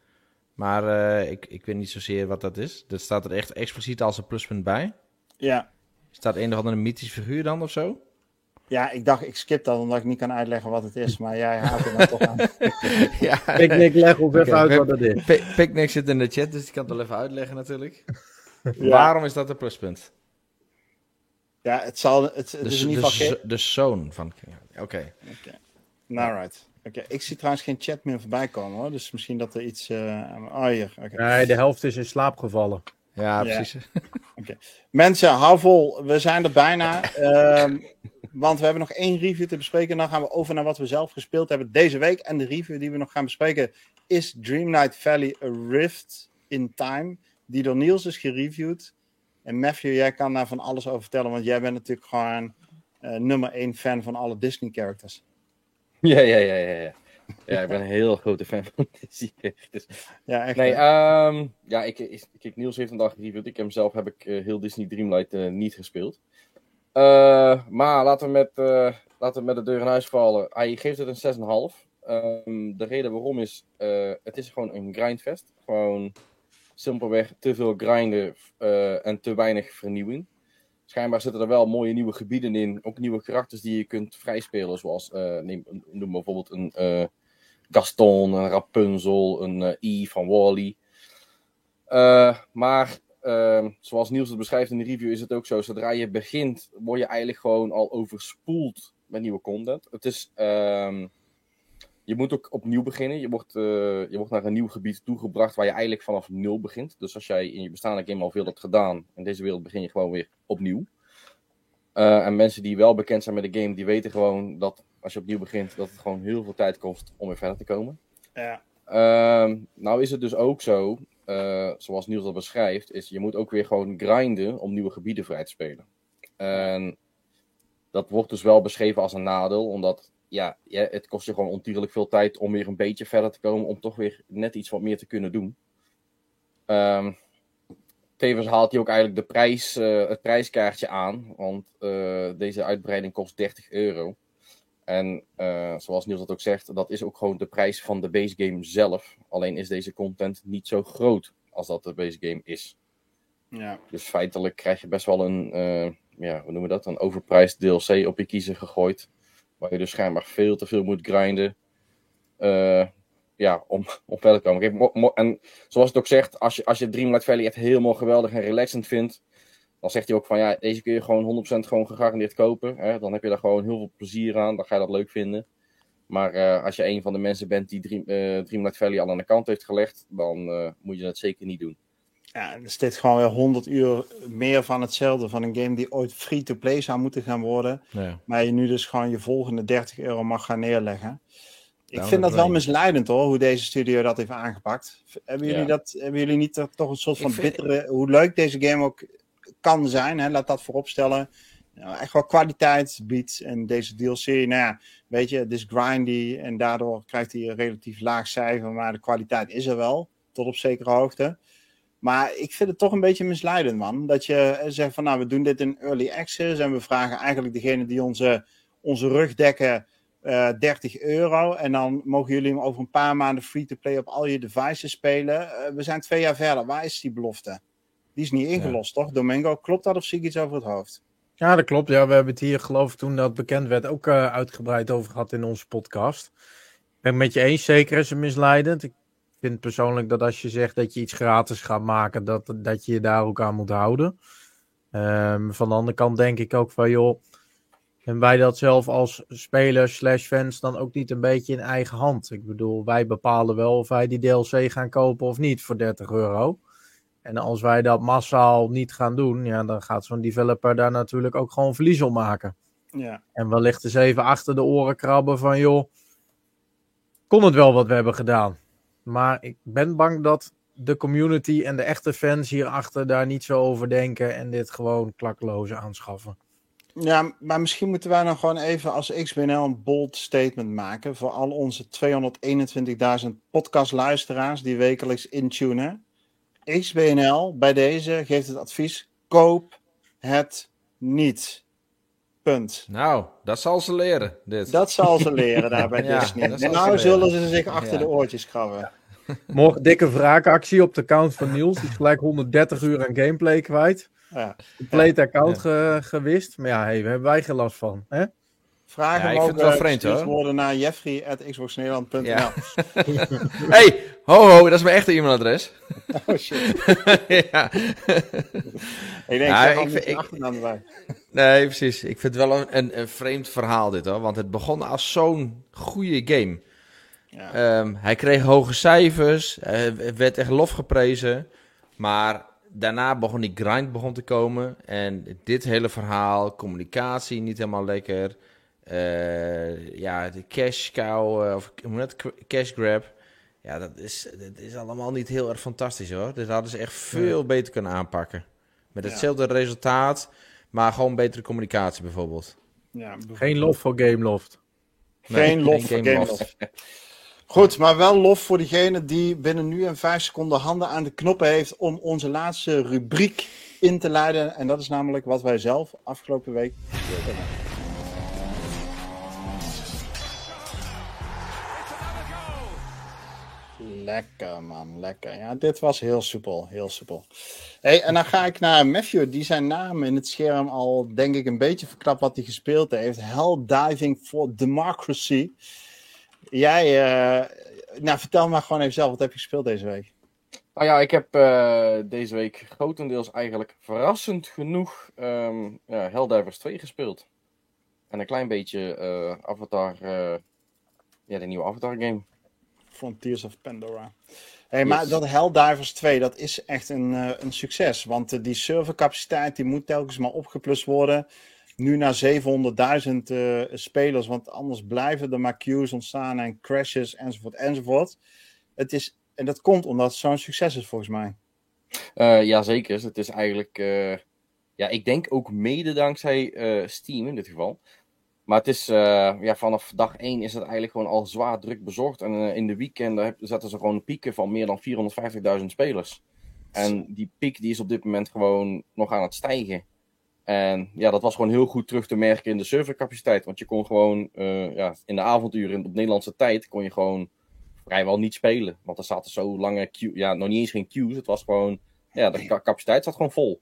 Maar eh, ik, ik weet niet zozeer wat dat is. Dat staat er echt expliciet als een pluspunt bij. Ja. Staat een of andere mythische figuur dan of zo? Ja, ik dacht, ik skip dat omdat ik niet kan uitleggen wat het is, maar jij haalt er dan toch aan. ja, Picnic, leg ons even uit wat dat is. Pi- Picnic zit in de chat, dus die kan het wel even uitleggen natuurlijk. Ja. Waarom is dat een pluspunt? Ja, het zal, het, het De, is in de, ieder geval de zoon van King. Oké. Oké, nou right. Oké, ik zie trouwens geen chat meer voorbij komen hoor, dus misschien dat er iets... eh, aan- oh, hier, oké. Nee, de helft is in slaap gevallen. Ja, Ja. precies. Mensen, hou vol. We zijn er bijna. Ehm, want we hebben nog één review te bespreken. En dan gaan we over naar wat we zelf gespeeld hebben deze week. En de review die we nog gaan bespreken is Dream Night Valley A Rift in Time. Die door Niels is gereviewd. En Matthew, jij kan daar van alles over vertellen. Want jij bent natuurlijk gewoon eh, nummer 1 fan van alle Disney characters. Ja, ja, ja, ja. ja. Ja, ik ben een heel grote fan van Disney. Dus, Ja, echt. nee, ehm, ja, ik, ik, kijk, Niels heeft een dag gereviewd. Ik hem zelf heb ik eh, heel Disney Dreamlight eh, niet gespeeld. Eh, maar laten we, met, laten we met de deur in huis vallen. Hij geeft het een 6,5. Ehm, de reden waarom is, het is gewoon een grindfest. Gewoon simpelweg te veel grinden en te weinig vernieuwing. Schijnbaar zitten er wel mooie nieuwe gebieden in. Ook nieuwe karakters die je kunt vrijspelen. Zoals, neem, noem bijvoorbeeld een Gaston, een Rapunzel, een eh E van Wally. Eh, maar ehm, zoals Niels het beschrijft in de review is het ook zo. Zodra je begint, word je eigenlijk gewoon al overspoeld met nieuwe content. Het is... ehm, je moet ook opnieuw beginnen. Je wordt, eh, je wordt naar een nieuw gebied toegebracht waar je eigenlijk vanaf nul begint. Dus als jij in je bestaande game al veel hebt gedaan, in deze wereld begin je gewoon weer opnieuw. En mensen die wel bekend zijn met de game, die weten gewoon dat als je opnieuw begint, dat het gewoon heel veel tijd kost om weer verder te komen. Ja. Ehm, nou is het dus ook zo, eh, zoals Niels dat beschrijft, is je moet ook weer gewoon grinden om nieuwe gebieden vrij te spelen. En dat wordt dus wel beschreven als een nadeel, omdat ja, ja, het kost je gewoon ontierlijk veel tijd om weer een beetje verder te komen, om toch weer net iets wat meer te kunnen doen. Ehm, tevens haalt hij ook eigenlijk de prijs, eh, het prijskaartje aan, want eh, deze uitbreiding kost 30 euro. En eh, zoals Niels dat ook zegt, dat is ook gewoon de prijs van de base game zelf. Alleen is deze content niet zo groot als dat de base game is. Ja. Dus feitelijk krijg je best wel een, eh, ja, hoe noemen we dat? Een overprijsd DLC op je kiezer gegooid. Waar je dus schijnbaar veel te veel moet grinden. eh, ja, om, om verder te komen. En zoals het ook zegt, als je, als je Dreamlight Valley echt helemaal geweldig en relaxend vindt. Dan zegt hij ook van ja, deze kun je gewoon 100% gewoon gegarandeerd kopen. Hè? Dan heb je daar gewoon heel veel plezier aan. Dan ga je dat leuk vinden. Maar eh, als je een van de mensen bent die Dream, eh, Dreamlight Valley al aan de kant heeft gelegd, dan eh, moet je dat zeker niet doen. Ja, er zit gewoon weer 100 uur meer van hetzelfde. Van een game die ooit free-to-play zou moeten gaan worden. Ja. Maar je nu dus gewoon je volgende 30 euro mag gaan neerleggen. Ik vind dat wel misleidend hoor, hoe deze studio dat heeft aangepakt. Hebben jullie, Ja. dat, hebben jullie niet er toch een soort van vind- bittere... Hoe leuk deze game ook kan zijn, hè, laat dat vooropstellen. Nou, echt wel kwaliteit biedt. En deze DLC, nou ja, weet je, het is grindy. En daardoor krijgt hij een relatief laag cijfer. Maar de kwaliteit is er wel, tot op zekere hoogte. Maar ik vind het toch een beetje misleidend, man. Dat je eh, zegt van, nou, we doen dit in early access. En we vragen eigenlijk degene die onze, onze rug dekken eh 30 euro. En dan mogen jullie hem over een paar maanden free-to-play op al je devices spelen. Eh, we zijn twee jaar verder. Waar is die belofte? Die is niet ingelost, toch? Domingo, klopt dat of zie ik iets over het hoofd? Ja, dat klopt. Ja, we hebben het hier, geloof ik, toen dat bekend werd, ook eh, uitgebreid over gehad in onze podcast. Ik ben het met je eens, zeker is het misleidend. Ik vind persoonlijk dat als je zegt dat je iets gratis gaat maken, dat, dat je je daar ook aan moet houden. Ehm, van de andere kant denk ik ook van, joh, en wij dat zelf als spelers slash fans dan ook niet een beetje in eigen hand. Ik bedoel, wij bepalen wel of wij die DLC gaan kopen of niet voor 30 euro. En als wij dat massaal niet gaan doen, ja, dan gaat zo'n developer daar natuurlijk ook gewoon verlies op maken. Ja. En wellicht eens even achter de oren krabben van, joh, kon het wel wat we hebben gedaan. Maar ik ben bang dat de community en de echte fans hierachter daar niet zo over denken en dit gewoon klakloos aanschaffen. Ja, maar misschien moeten wij dan gewoon even als XBNL een bold statement maken voor al onze 221.000 podcastluisteraars die wekelijks intunen. XBNL bij deze geeft het advies: koop het niet. Punt. Nou, dat zal ze leren, dit. Dat zal ze leren daar bij Ja, Disney. En nou zullen ze zich achter Ja. de oortjes krabben. Morgen dikke wraakactie op de account van Niels. Die is gelijk 130 uur aan gameplay kwijt. Ja. Compleet account ge- gewist. Maar ja, hey, daar hebben wij geen last van. Hè? Vragen Ja, mogen wel vreemd, hoor. worden naar jeffrey.xboxnederland.nl. Ja. hey, ho ho, dat is mijn echte e-mailadres. Oh shit. ja. Ik denk, ja, ik vind- ik- achternaam erbij. Nee, precies. Ik vind het wel een, een, een vreemd verhaal dit hoor. Want het begon als zo'n goede game. Ja. Ehm, hij kreeg hoge cijfers. Hij werd echt lof geprezen. Maar daarna begon die grind begon te komen. En dit hele verhaal, communicatie niet helemaal lekker. Eh, ja, de cash cow, eh, of hoe dat? cash grab. Ja, dat is, dat is allemaal niet heel erg fantastisch hoor. Dit hadden ze echt veel beter kunnen aanpakken. Met Ja. hetzelfde resultaat, maar gewoon betere communicatie bijvoorbeeld. Ja, Geen lof voor Gameloft. Geen Nee, lof geen voor Gameloft. Gameloft. Goed, maar wel lof voor diegene die binnen nu en vijf seconden handen aan de knoppen heeft om onze laatste rubriek in te leiden. En dat is namelijk wat wij zelf afgelopen week Lekker man, lekker. Ja, dit was heel soepel, heel soepel. Hey, en dan ga ik naar Matthew, die zijn naam in het scherm al, denk ik, een beetje verklapt wat hij gespeeld heeft. Hell Diving for Democracy. Jij, eh, nou vertel maar gewoon even zelf, wat heb je gespeeld deze week? Nou ja, ik heb eh, deze week grotendeels eigenlijk verrassend genoeg ehm ja, Helldivers 2 gespeeld. En een klein beetje eh, Avatar, ja, de nieuwe Avatar game. Frontiers of Pandora. Hey, maar dat Helldivers 2, dat is echt een, eh, een succes. Want eh, die servercapaciteit die moet telkens maar opgeplust worden. Nu naar 700.000 eh, spelers, want anders blijven er maar queues ontstaan en crashes enzovoort enzovoort. Het is, en dat komt omdat het zo'n succes is volgens mij. Ja, zeker. Het is eigenlijk, ja, ik denk ook mede dankzij Steam in dit geval. Maar het is, eh, ja, vanaf dag 1 is het eigenlijk gewoon al zwaar druk bezorgd. En eh, in de weekenden zetten ze gewoon pieken van meer dan 450.000 spelers. En die piek die is op dit moment gewoon nog aan het stijgen. En ja, dat was gewoon heel goed terug te merken in de servercapaciteit. Want je kon gewoon eh, ja, in de avonduren op Nederlandse tijd kon je gewoon vrijwel niet spelen. Want er zaten zo lange queue, ja, nog niet eens geen queues. Het was gewoon, ja, de ca- capaciteit zat gewoon vol.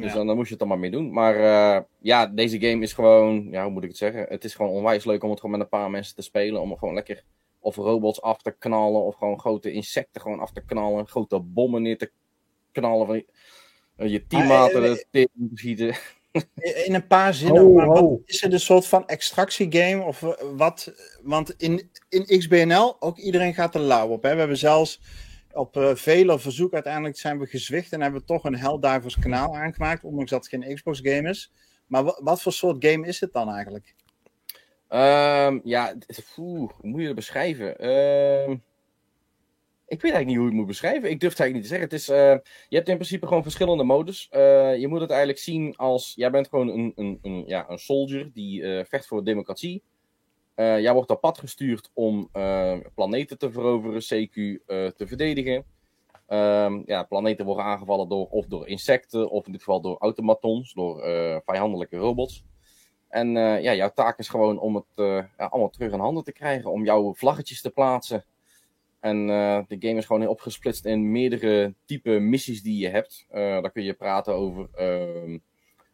Dus Ja. dan, dan moest je het er maar mee doen. Maar eh, ja, deze game is gewoon, ja, hoe moet ik het zeggen? Het is gewoon onwijs leuk om het gewoon met een paar mensen te spelen. Om er gewoon lekker of robots af te knallen. Of gewoon grote insecten gewoon af te knallen. Grote bommen neer te knallen. Van je, eh, je teammaten eh, tering te schieten. In een paar zinnen, Oh, maar wat- oh. is het een soort van extractiegame? Of wat? Want in, in XBNL, ook iedereen gaat er lauw op. Hè? We hebben zelfs op eh, vele verzoek uiteindelijk zijn we gezwicht en hebben we toch een Helldivers kanaal aangemaakt, ondanks dat het geen Xbox game is. Maar wa- wat voor soort game is het dan eigenlijk? Ehm, ja, hoe moet je het beschrijven? Ehm, ik weet eigenlijk niet hoe ik het moet beschrijven. Ik durf het eigenlijk niet te zeggen. Het is, eh, je hebt in principe gewoon verschillende modus. Eh, je moet het eigenlijk zien als... Jij bent gewoon een, een, een, ja, een soldier die vecht voor democratie. Eh, jij wordt op pad gestuurd om eh, planeten te veroveren, CQ eh, te verdedigen. Ehm, ja, planeten worden aangevallen door, of door insecten, of in dit geval door automatons, door vijandelijke robots. En ja, jouw taak is gewoon om het allemaal terug in handen te krijgen, om jouw vlaggetjes te plaatsen. En de game is gewoon opgesplitst in meerdere type missies die je hebt. Daar kun je praten over ehm,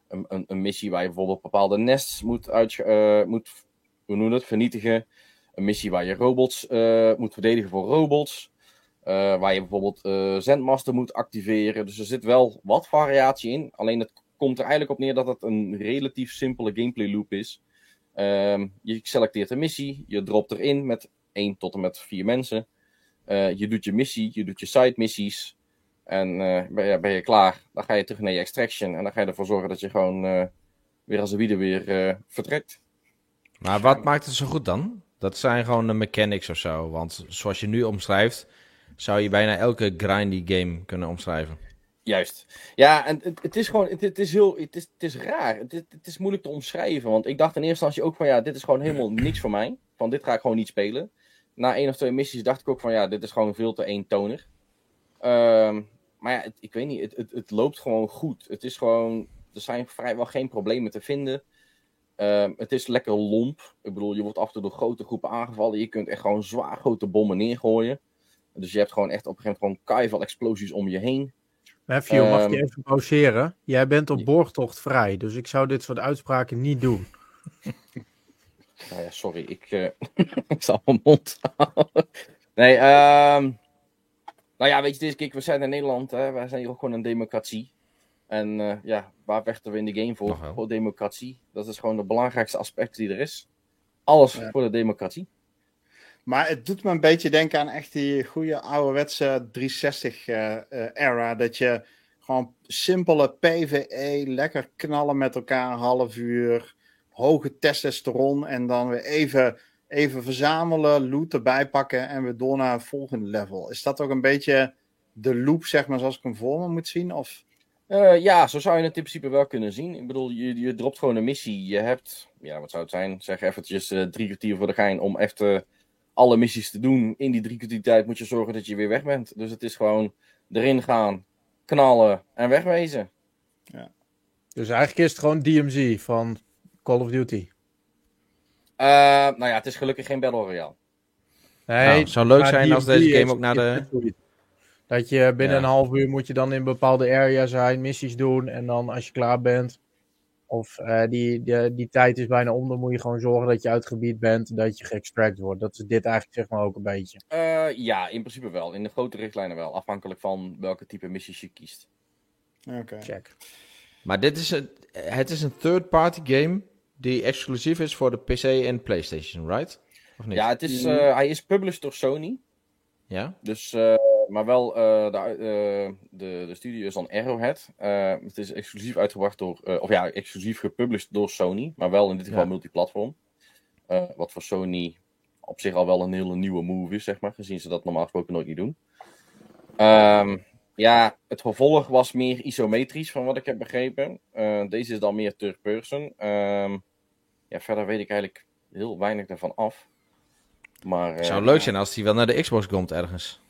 een, een, een missie waar je bijvoorbeeld bepaalde nests moet, uit, moet hoe noem je het, vernietigen. Een missie waar je robots eh, moet verdedigen voor robots. Eh, waar je bijvoorbeeld eh Zendmaster moet activeren. Dus er zit wel wat variatie in. Alleen het komt er eigenlijk op neer dat het een relatief simpele gameplay loop is. Ehm, je selecteert een missie, je dropt erin met 1 tot en met 4 mensen. Je doet je missie, je doet je side missies. En ben, je, je klaar, dan ga je terug naar je extraction. En dan ga je ervoor zorgen dat je gewoon weer als een wiede weer vertrekt. Maar wat maakt het zo goed dan? Dat zijn gewoon de mechanics of zo. Want zoals je nu omschrijft, zou je bijna elke grindy game kunnen omschrijven. Juist. Ja, en het, het is gewoon, het, het is heel, het is, het is raar. Het, het, is moeilijk te omschrijven. Want ik dacht in eerste instantie ook van, ja, dit is gewoon helemaal niks voor mij. Van, dit ga ik gewoon niet spelen. Na één of twee missies dacht ik ook van, ja, dit is gewoon veel te eentonig. Ehm, maar ja, ik weet niet, het, het, het loopt gewoon goed. Het is gewoon, er zijn vrijwel geen problemen te vinden. Ehm, het is lekker lomp. Ik bedoel, je wordt af en toe door grote groepen aangevallen. Je kunt echt gewoon zwaar grote bommen neergooien. Dus je hebt gewoon echt op een gegeven moment gewoon keivel explosies om je heen. Matthew, mag ik Ehm, je even pauzeren? Jij bent op borgtocht vrij, dus ik zou dit soort uitspraken niet doen. Nou ja, sorry, ik, eh, ik zal mijn mond houden. Nee, ehm nou ja, weet je, deze kijk, we zijn in Nederland, hè, wij zijn hier ook gewoon een democratie. En eh, ja, waar vechten we in de game voor? Voor democratie. Dat is gewoon het belangrijkste aspect die er is. Alles Ja. voor de democratie. Maar het doet me een beetje denken aan echt die goede ouderwetse 360-era. dat je gewoon simpele PvE, lekker knallen met elkaar, een half uur, hoge testosteron en dan weer even, even verzamelen, loot erbij pakken en weer door naar het volgende level. Is dat ook een beetje de loop, zeg maar, zoals ik hem voor me moet zien? Of... Eh, ja, zo zou je het in principe wel kunnen zien. Ik bedoel, je, je dropt gewoon een missie. Je hebt, ja, wat zou het zijn? Zeg eventjes eh, drie kwartier voor de gein om echt alle missies te doen. In die drie kwartier tijd moet je zorgen dat je weer weg bent. Dus het is gewoon erin gaan, knallen en wegwezen. Dus eigenlijk is het gewoon DMZ van Call of Duty. Eh, nou ja, het is gelukkig geen Battle Royale. Nee, Nou, het zou leuk zijn als DMZ deze game ook naar de-. Dat je binnen Ja. een half uur moet je dan in een bepaalde area zijn, missies doen. En dan als je klaar bent, of eh, die, die, die tijd is bijna om, dan moet je gewoon zorgen dat je uit het gebied bent, dat je geëxtract wordt. Dat is dit eigenlijk zeg maar ook een beetje. Eh, ja, in principe wel. In de grote richtlijnen wel. Afhankelijk van welke type missies je kiest. Oké. Check. Maar dit is een, het is een third-party game die exclusief is voor de PC en PlayStation, right? Of niet? Ja, het is, eh, hij is published door Sony. Ja? Dus, eh, maar wel, eh, de, eh, de, de studio is dan Arrowhead. Eh, het is exclusief uitgebracht door, of ja, exclusief gepublished door Sony. Maar wel in dit geval Ja. multiplatform. Wat voor Sony op zich al wel een hele nieuwe move is, zeg maar. Gezien ze dat normaal gesproken nooit niet doen. Ehm, ja, het vervolg was meer isometrisch, van wat ik heb begrepen. Deze is dan meer third person. Ehm, ja, verder weet ik eigenlijk heel weinig daarvan af. Maar, Het zou leuk zijn als die wel naar de Xbox komt ergens.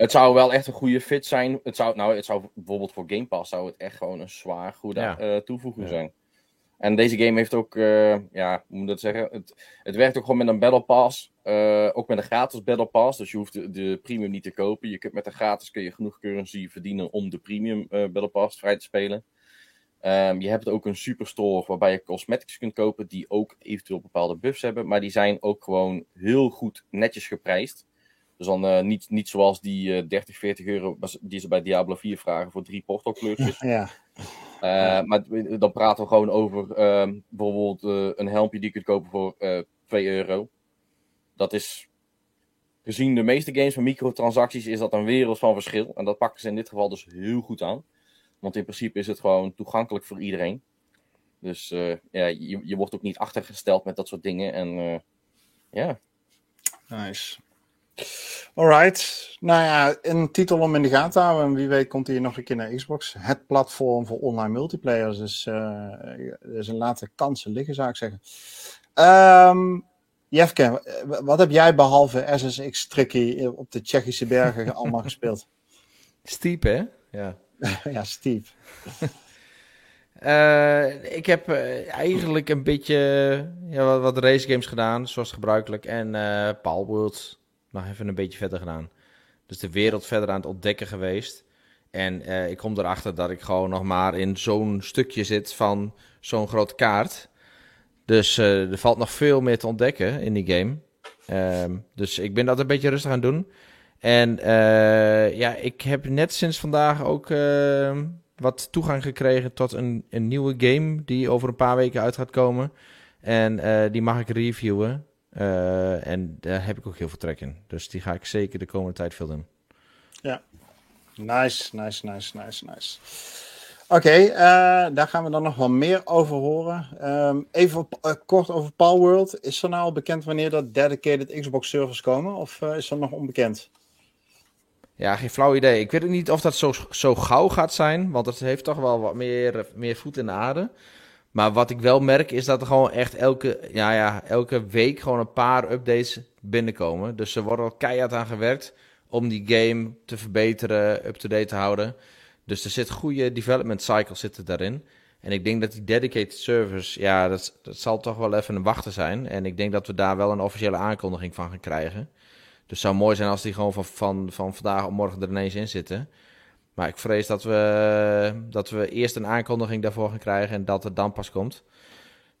Het zou wel echt een goede fit zijn. Het zou, nou, het zou bijvoorbeeld voor Game Pass zou het echt gewoon een zwaar goede Ja. eh, toevoeging Ja. zijn. En deze game heeft ook, eh, ja, hoe moet ik dat zeggen? Het, het werkt ook gewoon met een Battle Pass. eh, ook met een gratis Battle Pass. Dus je hoeft de, de premium niet te kopen. Je kunt met de gratis kun je genoeg currency verdienen om de premium Battle Pass vrij te spelen. Ehm, je hebt ook een superstore waarbij je cosmetics kunt kopen die ook eventueel bepaalde buffs hebben. Maar die zijn ook gewoon heel goed netjes geprijsd. Dus dan eh, niet, niet zoals die eh 30, 40 euro was- die ze bij Diablo 4 vragen voor drie portal kleurtjes. Ja. Eh, maar dan praten we gewoon over ehm, bijvoorbeeld eh, een helmpje die je kunt kopen voor eh 2 euro. Dat is, gezien de meeste games van microtransacties, is dat een wereld van verschil. En dat pakken ze in dit geval dus heel goed aan. Want in principe is het gewoon toegankelijk voor iedereen. Dus eh, ja, je, je wordt ook niet achtergesteld met dat soort dingen. En eh, ja, Nice. Alright. Nou ja, een titel om in de gaten te houden. En wie weet komt hij nog een keer naar Xbox. Het platform voor online multiplayers. Dus er is een later kansen liggen, zou ik zeggen. Ehm Jefke, wat heb jij behalve SSX Tricky op de Tsjechische bergen allemaal gespeeld? Steep, hè? Ja. ja, Steve. Eh, ik heb eh, eigenlijk een beetje ja, wat, wat race games gedaan, zoals gebruikelijk. En Palworld nog even een beetje verder gedaan. Dus de wereld verder aan het ontdekken geweest. En eh, ik kom erachter dat ik gewoon nog maar in zo'n stukje zit van zo'n grote kaart. Dus eh, er valt nog veel meer te ontdekken in die game. Ehm, dus ik ben dat een beetje rustig aan doen. En eh, ja, ik heb net sinds vandaag ook ehm, wat toegang gekregen tot een, een nieuwe game die over een paar weken uit gaat komen. En die mag ik reviewen. Eh, en daar heb ik ook heel veel trek in. Dus die ga ik zeker de komende tijd veel doen. Nice, nice, nice, nice, nice. Oké, eh, daar gaan we dan nog wel meer over horen. Ehm, even op- eh, kort over Palworld. Is er nou al bekend wanneer dat dedicated Xbox servers komen? Of is dat nog onbekend? Ja, geen flauw idee. Ik weet ook niet of dat zo, zo gauw gaat zijn. Want het heeft toch wel wat meer, meer voet in de aarde. Maar wat ik wel merk is dat er gewoon echt elke, ja, ja, elke week gewoon een paar updates binnenkomen. Dus er wordt al keihard aan gewerkt om die game te verbeteren, up-to-date te houden. Dus er zit goede development cycle zitten daarin. En ik denk dat die dedicated servers, ja, dat, dat zal toch wel even een wachten zijn. En ik denk dat we daar wel een officiële aankondiging van gaan krijgen. Dus het zou mooi zijn als die gewoon van, van, van vandaag op morgen er ineens in zitten. Maar ik vrees dat we, dat we eerst een aankondiging daarvoor gaan krijgen en dat het dan pas komt.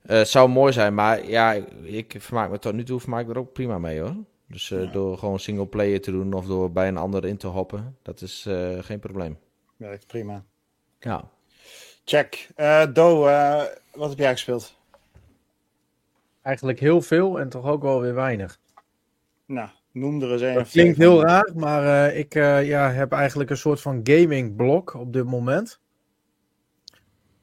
Eh, het zou mooi zijn, maar ja, ik, ik vermaak me tot nu toe vermaak ik er ook prima mee hoor. Dus eh, Ja. door gewoon single player te doen of door bij een ander in te hoppen, dat is eh, geen probleem. Werkt prima. Ja. Check. Eh Do, eh, wat heb jij gespeeld? Eigenlijk heel veel en toch ook wel weer weinig. Nou, noem er eens een. Dat klinkt heel raar, maar eh, ik eh, ja, heb eigenlijk een soort van gaming blok op dit moment.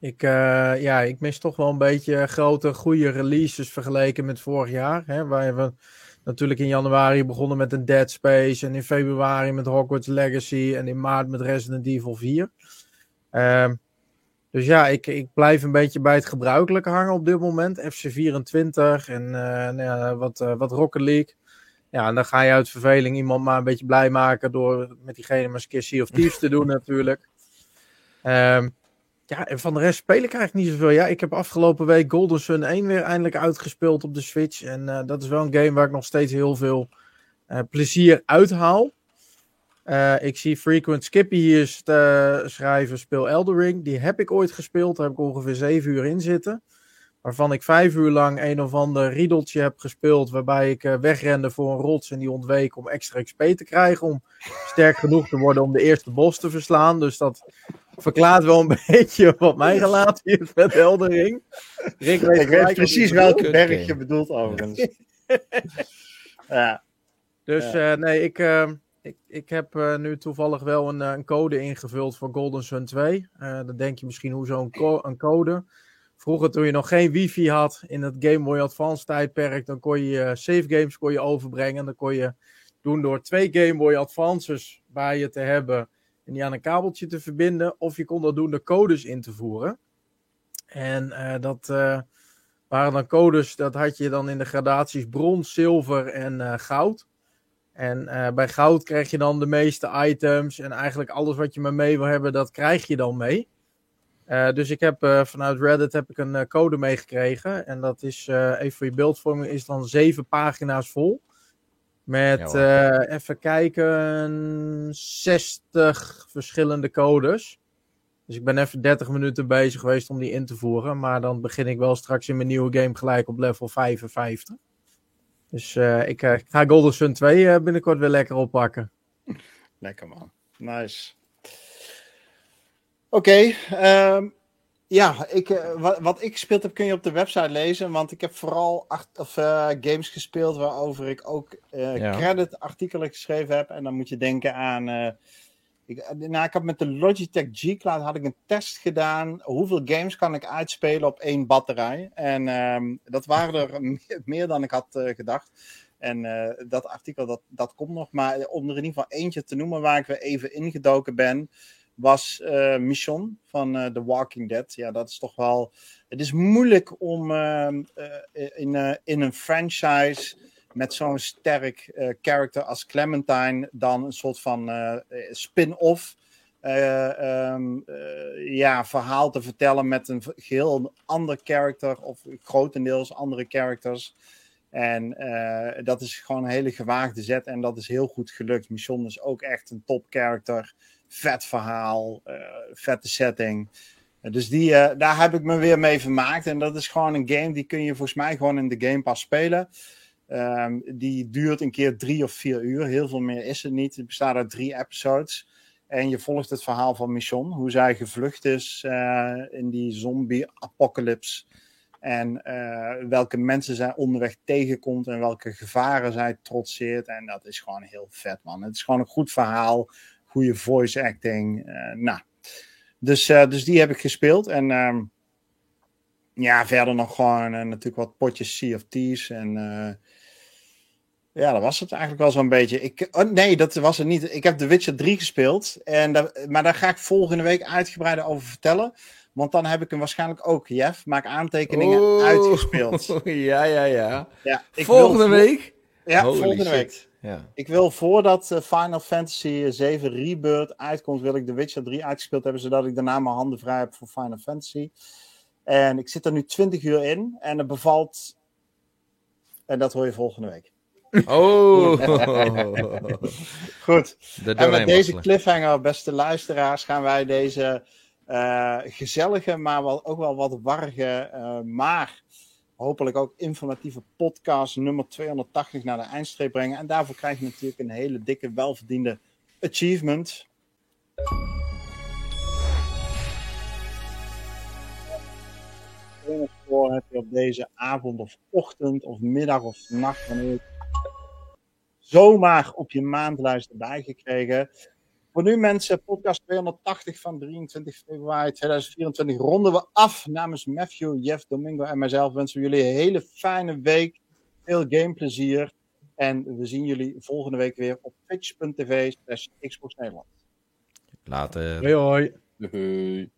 Ik, eh, ja, ik mis toch wel een beetje grote, goede releases vergeleken met vorig jaar. Hè, waar hebben natuurlijk in januari begonnen met een Dead Space. En in februari met Hogwarts Legacy. En in maart met Resident Evil 4. Ehm, Dus ja, ik, ik blijf een beetje bij het gebruikelijke hangen op dit moment. FC24 en nou ja, wat, wat Rocket League. Ja, en dan ga je uit verveling iemand maar een beetje blij maken door met diegene maar eens een keer Sea of Thieves te doen natuurlijk. Ehm, ja, en van de rest speel ik eigenlijk niet zoveel. Ja, ik heb afgelopen week Golden Sun 1 weer eindelijk uitgespeeld op de Switch. En eh, dat is wel een game waar ik nog steeds heel veel eh, plezier uithaal. Eh, ik zie Frequent Skippy hier schrijven, speel Elden Ring. Die heb ik ooit gespeeld, daar heb ik ongeveer 7 uur in zitten. Waarvan ik 5 uur lang een of ander riedeltje heb gespeeld. Waarbij ik eh, wegrende voor een rots en die ontweek om extra XP te krijgen. Om sterk genoeg te worden om de eerste bos te verslaan. Dus dat verklaart wel een beetje wat mijn relatie is met. Rick weet Ik weet precies welke berg je bedoelt overigens. ja, Dus eh, nee, ik, eh, ik, ik heb nu toevallig wel een, een code ingevuld voor Golden Sun 2. Eh, dan denk je misschien hoe zo'n co- een code. Vroeger toen je nog geen wifi had in het Game Boy Advance tijdperk, dan kon je eh, save games kon je overbrengen. Dan kon je doen door twee Game Boy Advances bij je te hebben en die aan een kabeltje te verbinden. Of je kon dat doen door codes in te voeren. En eh, dat eh, waren dan codes, dat had je dan in de gradaties brons, zilver en goud. En bij goud krijg je dan de meeste items. En eigenlijk alles wat je maar mee wil hebben, dat krijg je dan mee. Eh, dus ik heb eh, vanuit Reddit heb ik een eh, code meegekregen. En dat is, even voor je beeldvorming, is dan zeven pagina's vol. Met, Ja, even kijken, 60 verschillende codes. Dus ik ben even 30 minuten bezig geweest om die in te voeren. Maar dan begin ik wel straks in mijn nieuwe game gelijk op level 55. Dus ik, ga Golden Sun 2 eh, binnenkort weer lekker oppakken. lekker man. Nice. Oké, ehm, ja, ik, eh, wat, wat ik gespeeld heb kun je op de website lezen, want ik heb vooral acht, of, eh, games gespeeld waarover ik ook Ja. credit artikelen geschreven heb. En dan moet je denken aan, ik, nou, ik heb met de Logitech G Cloud had ik een test gedaan. Hoeveel games kan ik uitspelen op één batterij? En ehm, dat waren er meer, meer dan ik had gedacht. En dat artikel, dat, dat komt nog. Maar om er in ieder geval eentje te noemen waar ik weer even ingedoken ben, was eh Mission van eh, The Walking Dead. Ja, dat is toch wel... Het is moeilijk om ehm, eh, in, in een franchise met zo'n sterk character als Clementine dan een soort van spin-off eh, ehm, eh, ja, verhaal te vertellen met een geheel ander character of grotendeels andere characters. En dat is gewoon een hele gewaagde zet en dat is heel goed gelukt. Mission is ook echt een top character. Vet verhaal, eh, vette setting. Eh, dus die, eh, daar heb ik me weer mee vermaakt. En dat is gewoon een game die kun je volgens mij gewoon in de Game Pass spelen. Ehm, die duurt een keer drie of vier uur. Heel veel meer is het niet. Het bestaat uit drie episodes. En je volgt het verhaal van Mission. Hoe zij gevlucht is in die zombie-apocalypse. En welke mensen zij onderweg tegenkomt. En welke gevaren zij trotseert. En dat is gewoon heel vet, man. Het is gewoon een goed verhaal. Goede voice acting. eh, nou. Dus, eh, dus die heb ik gespeeld. En ehm, ja, verder nog gewoon eh, natuurlijk wat potjes Sea of Thieves. En ja, dat was het eigenlijk wel zo'n beetje. Ik, oh, nee, dat was het niet. Ik heb The Witcher 3 gespeeld. En maar daar ga ik volgende week uitgebreider over vertellen. Want dan heb ik hem waarschijnlijk ook, Jeff, maak aantekeningen, uitgespeeld. ja, ja, ja. Ja, Volgende wil, week? Ja, Holy volgende shit. week. Ja. Ik wil voordat eh, Final Fantasy 7 Rebirth uitkomt, wil ik The Witcher 3 uitgespeeld hebben, zodat ik daarna mijn handen vrij heb voor Final Fantasy. En ik zit er nu 20 uur in en het bevalt. En dat hoor je volgende week. Oh. Goed. En met deze cliffhanger, beste luisteraars, gaan wij deze eh, gezellige, maar wel, ook wel wat warrige, eh, maar hopelijk ook informatieve podcast nummer 280 naar de eindstreep brengen. En daarvoor krijg je natuurlijk een hele dikke, welverdiende achievement. Voor heb je op deze avond of ochtend of middag of nacht, wanneer je zomaar op je maandlijst erbij gekregen. Voor nu mensen, podcast 280 van 23 februari 2024 ronden we af. Namens Matthew, Jeff, Domingo en mijzelf wensen we jullie een hele fijne week. Veel gameplezier. En we zien jullie volgende week weer op twitch.tv slash Xbox Nederland. Later. Hoi hoi. Doei.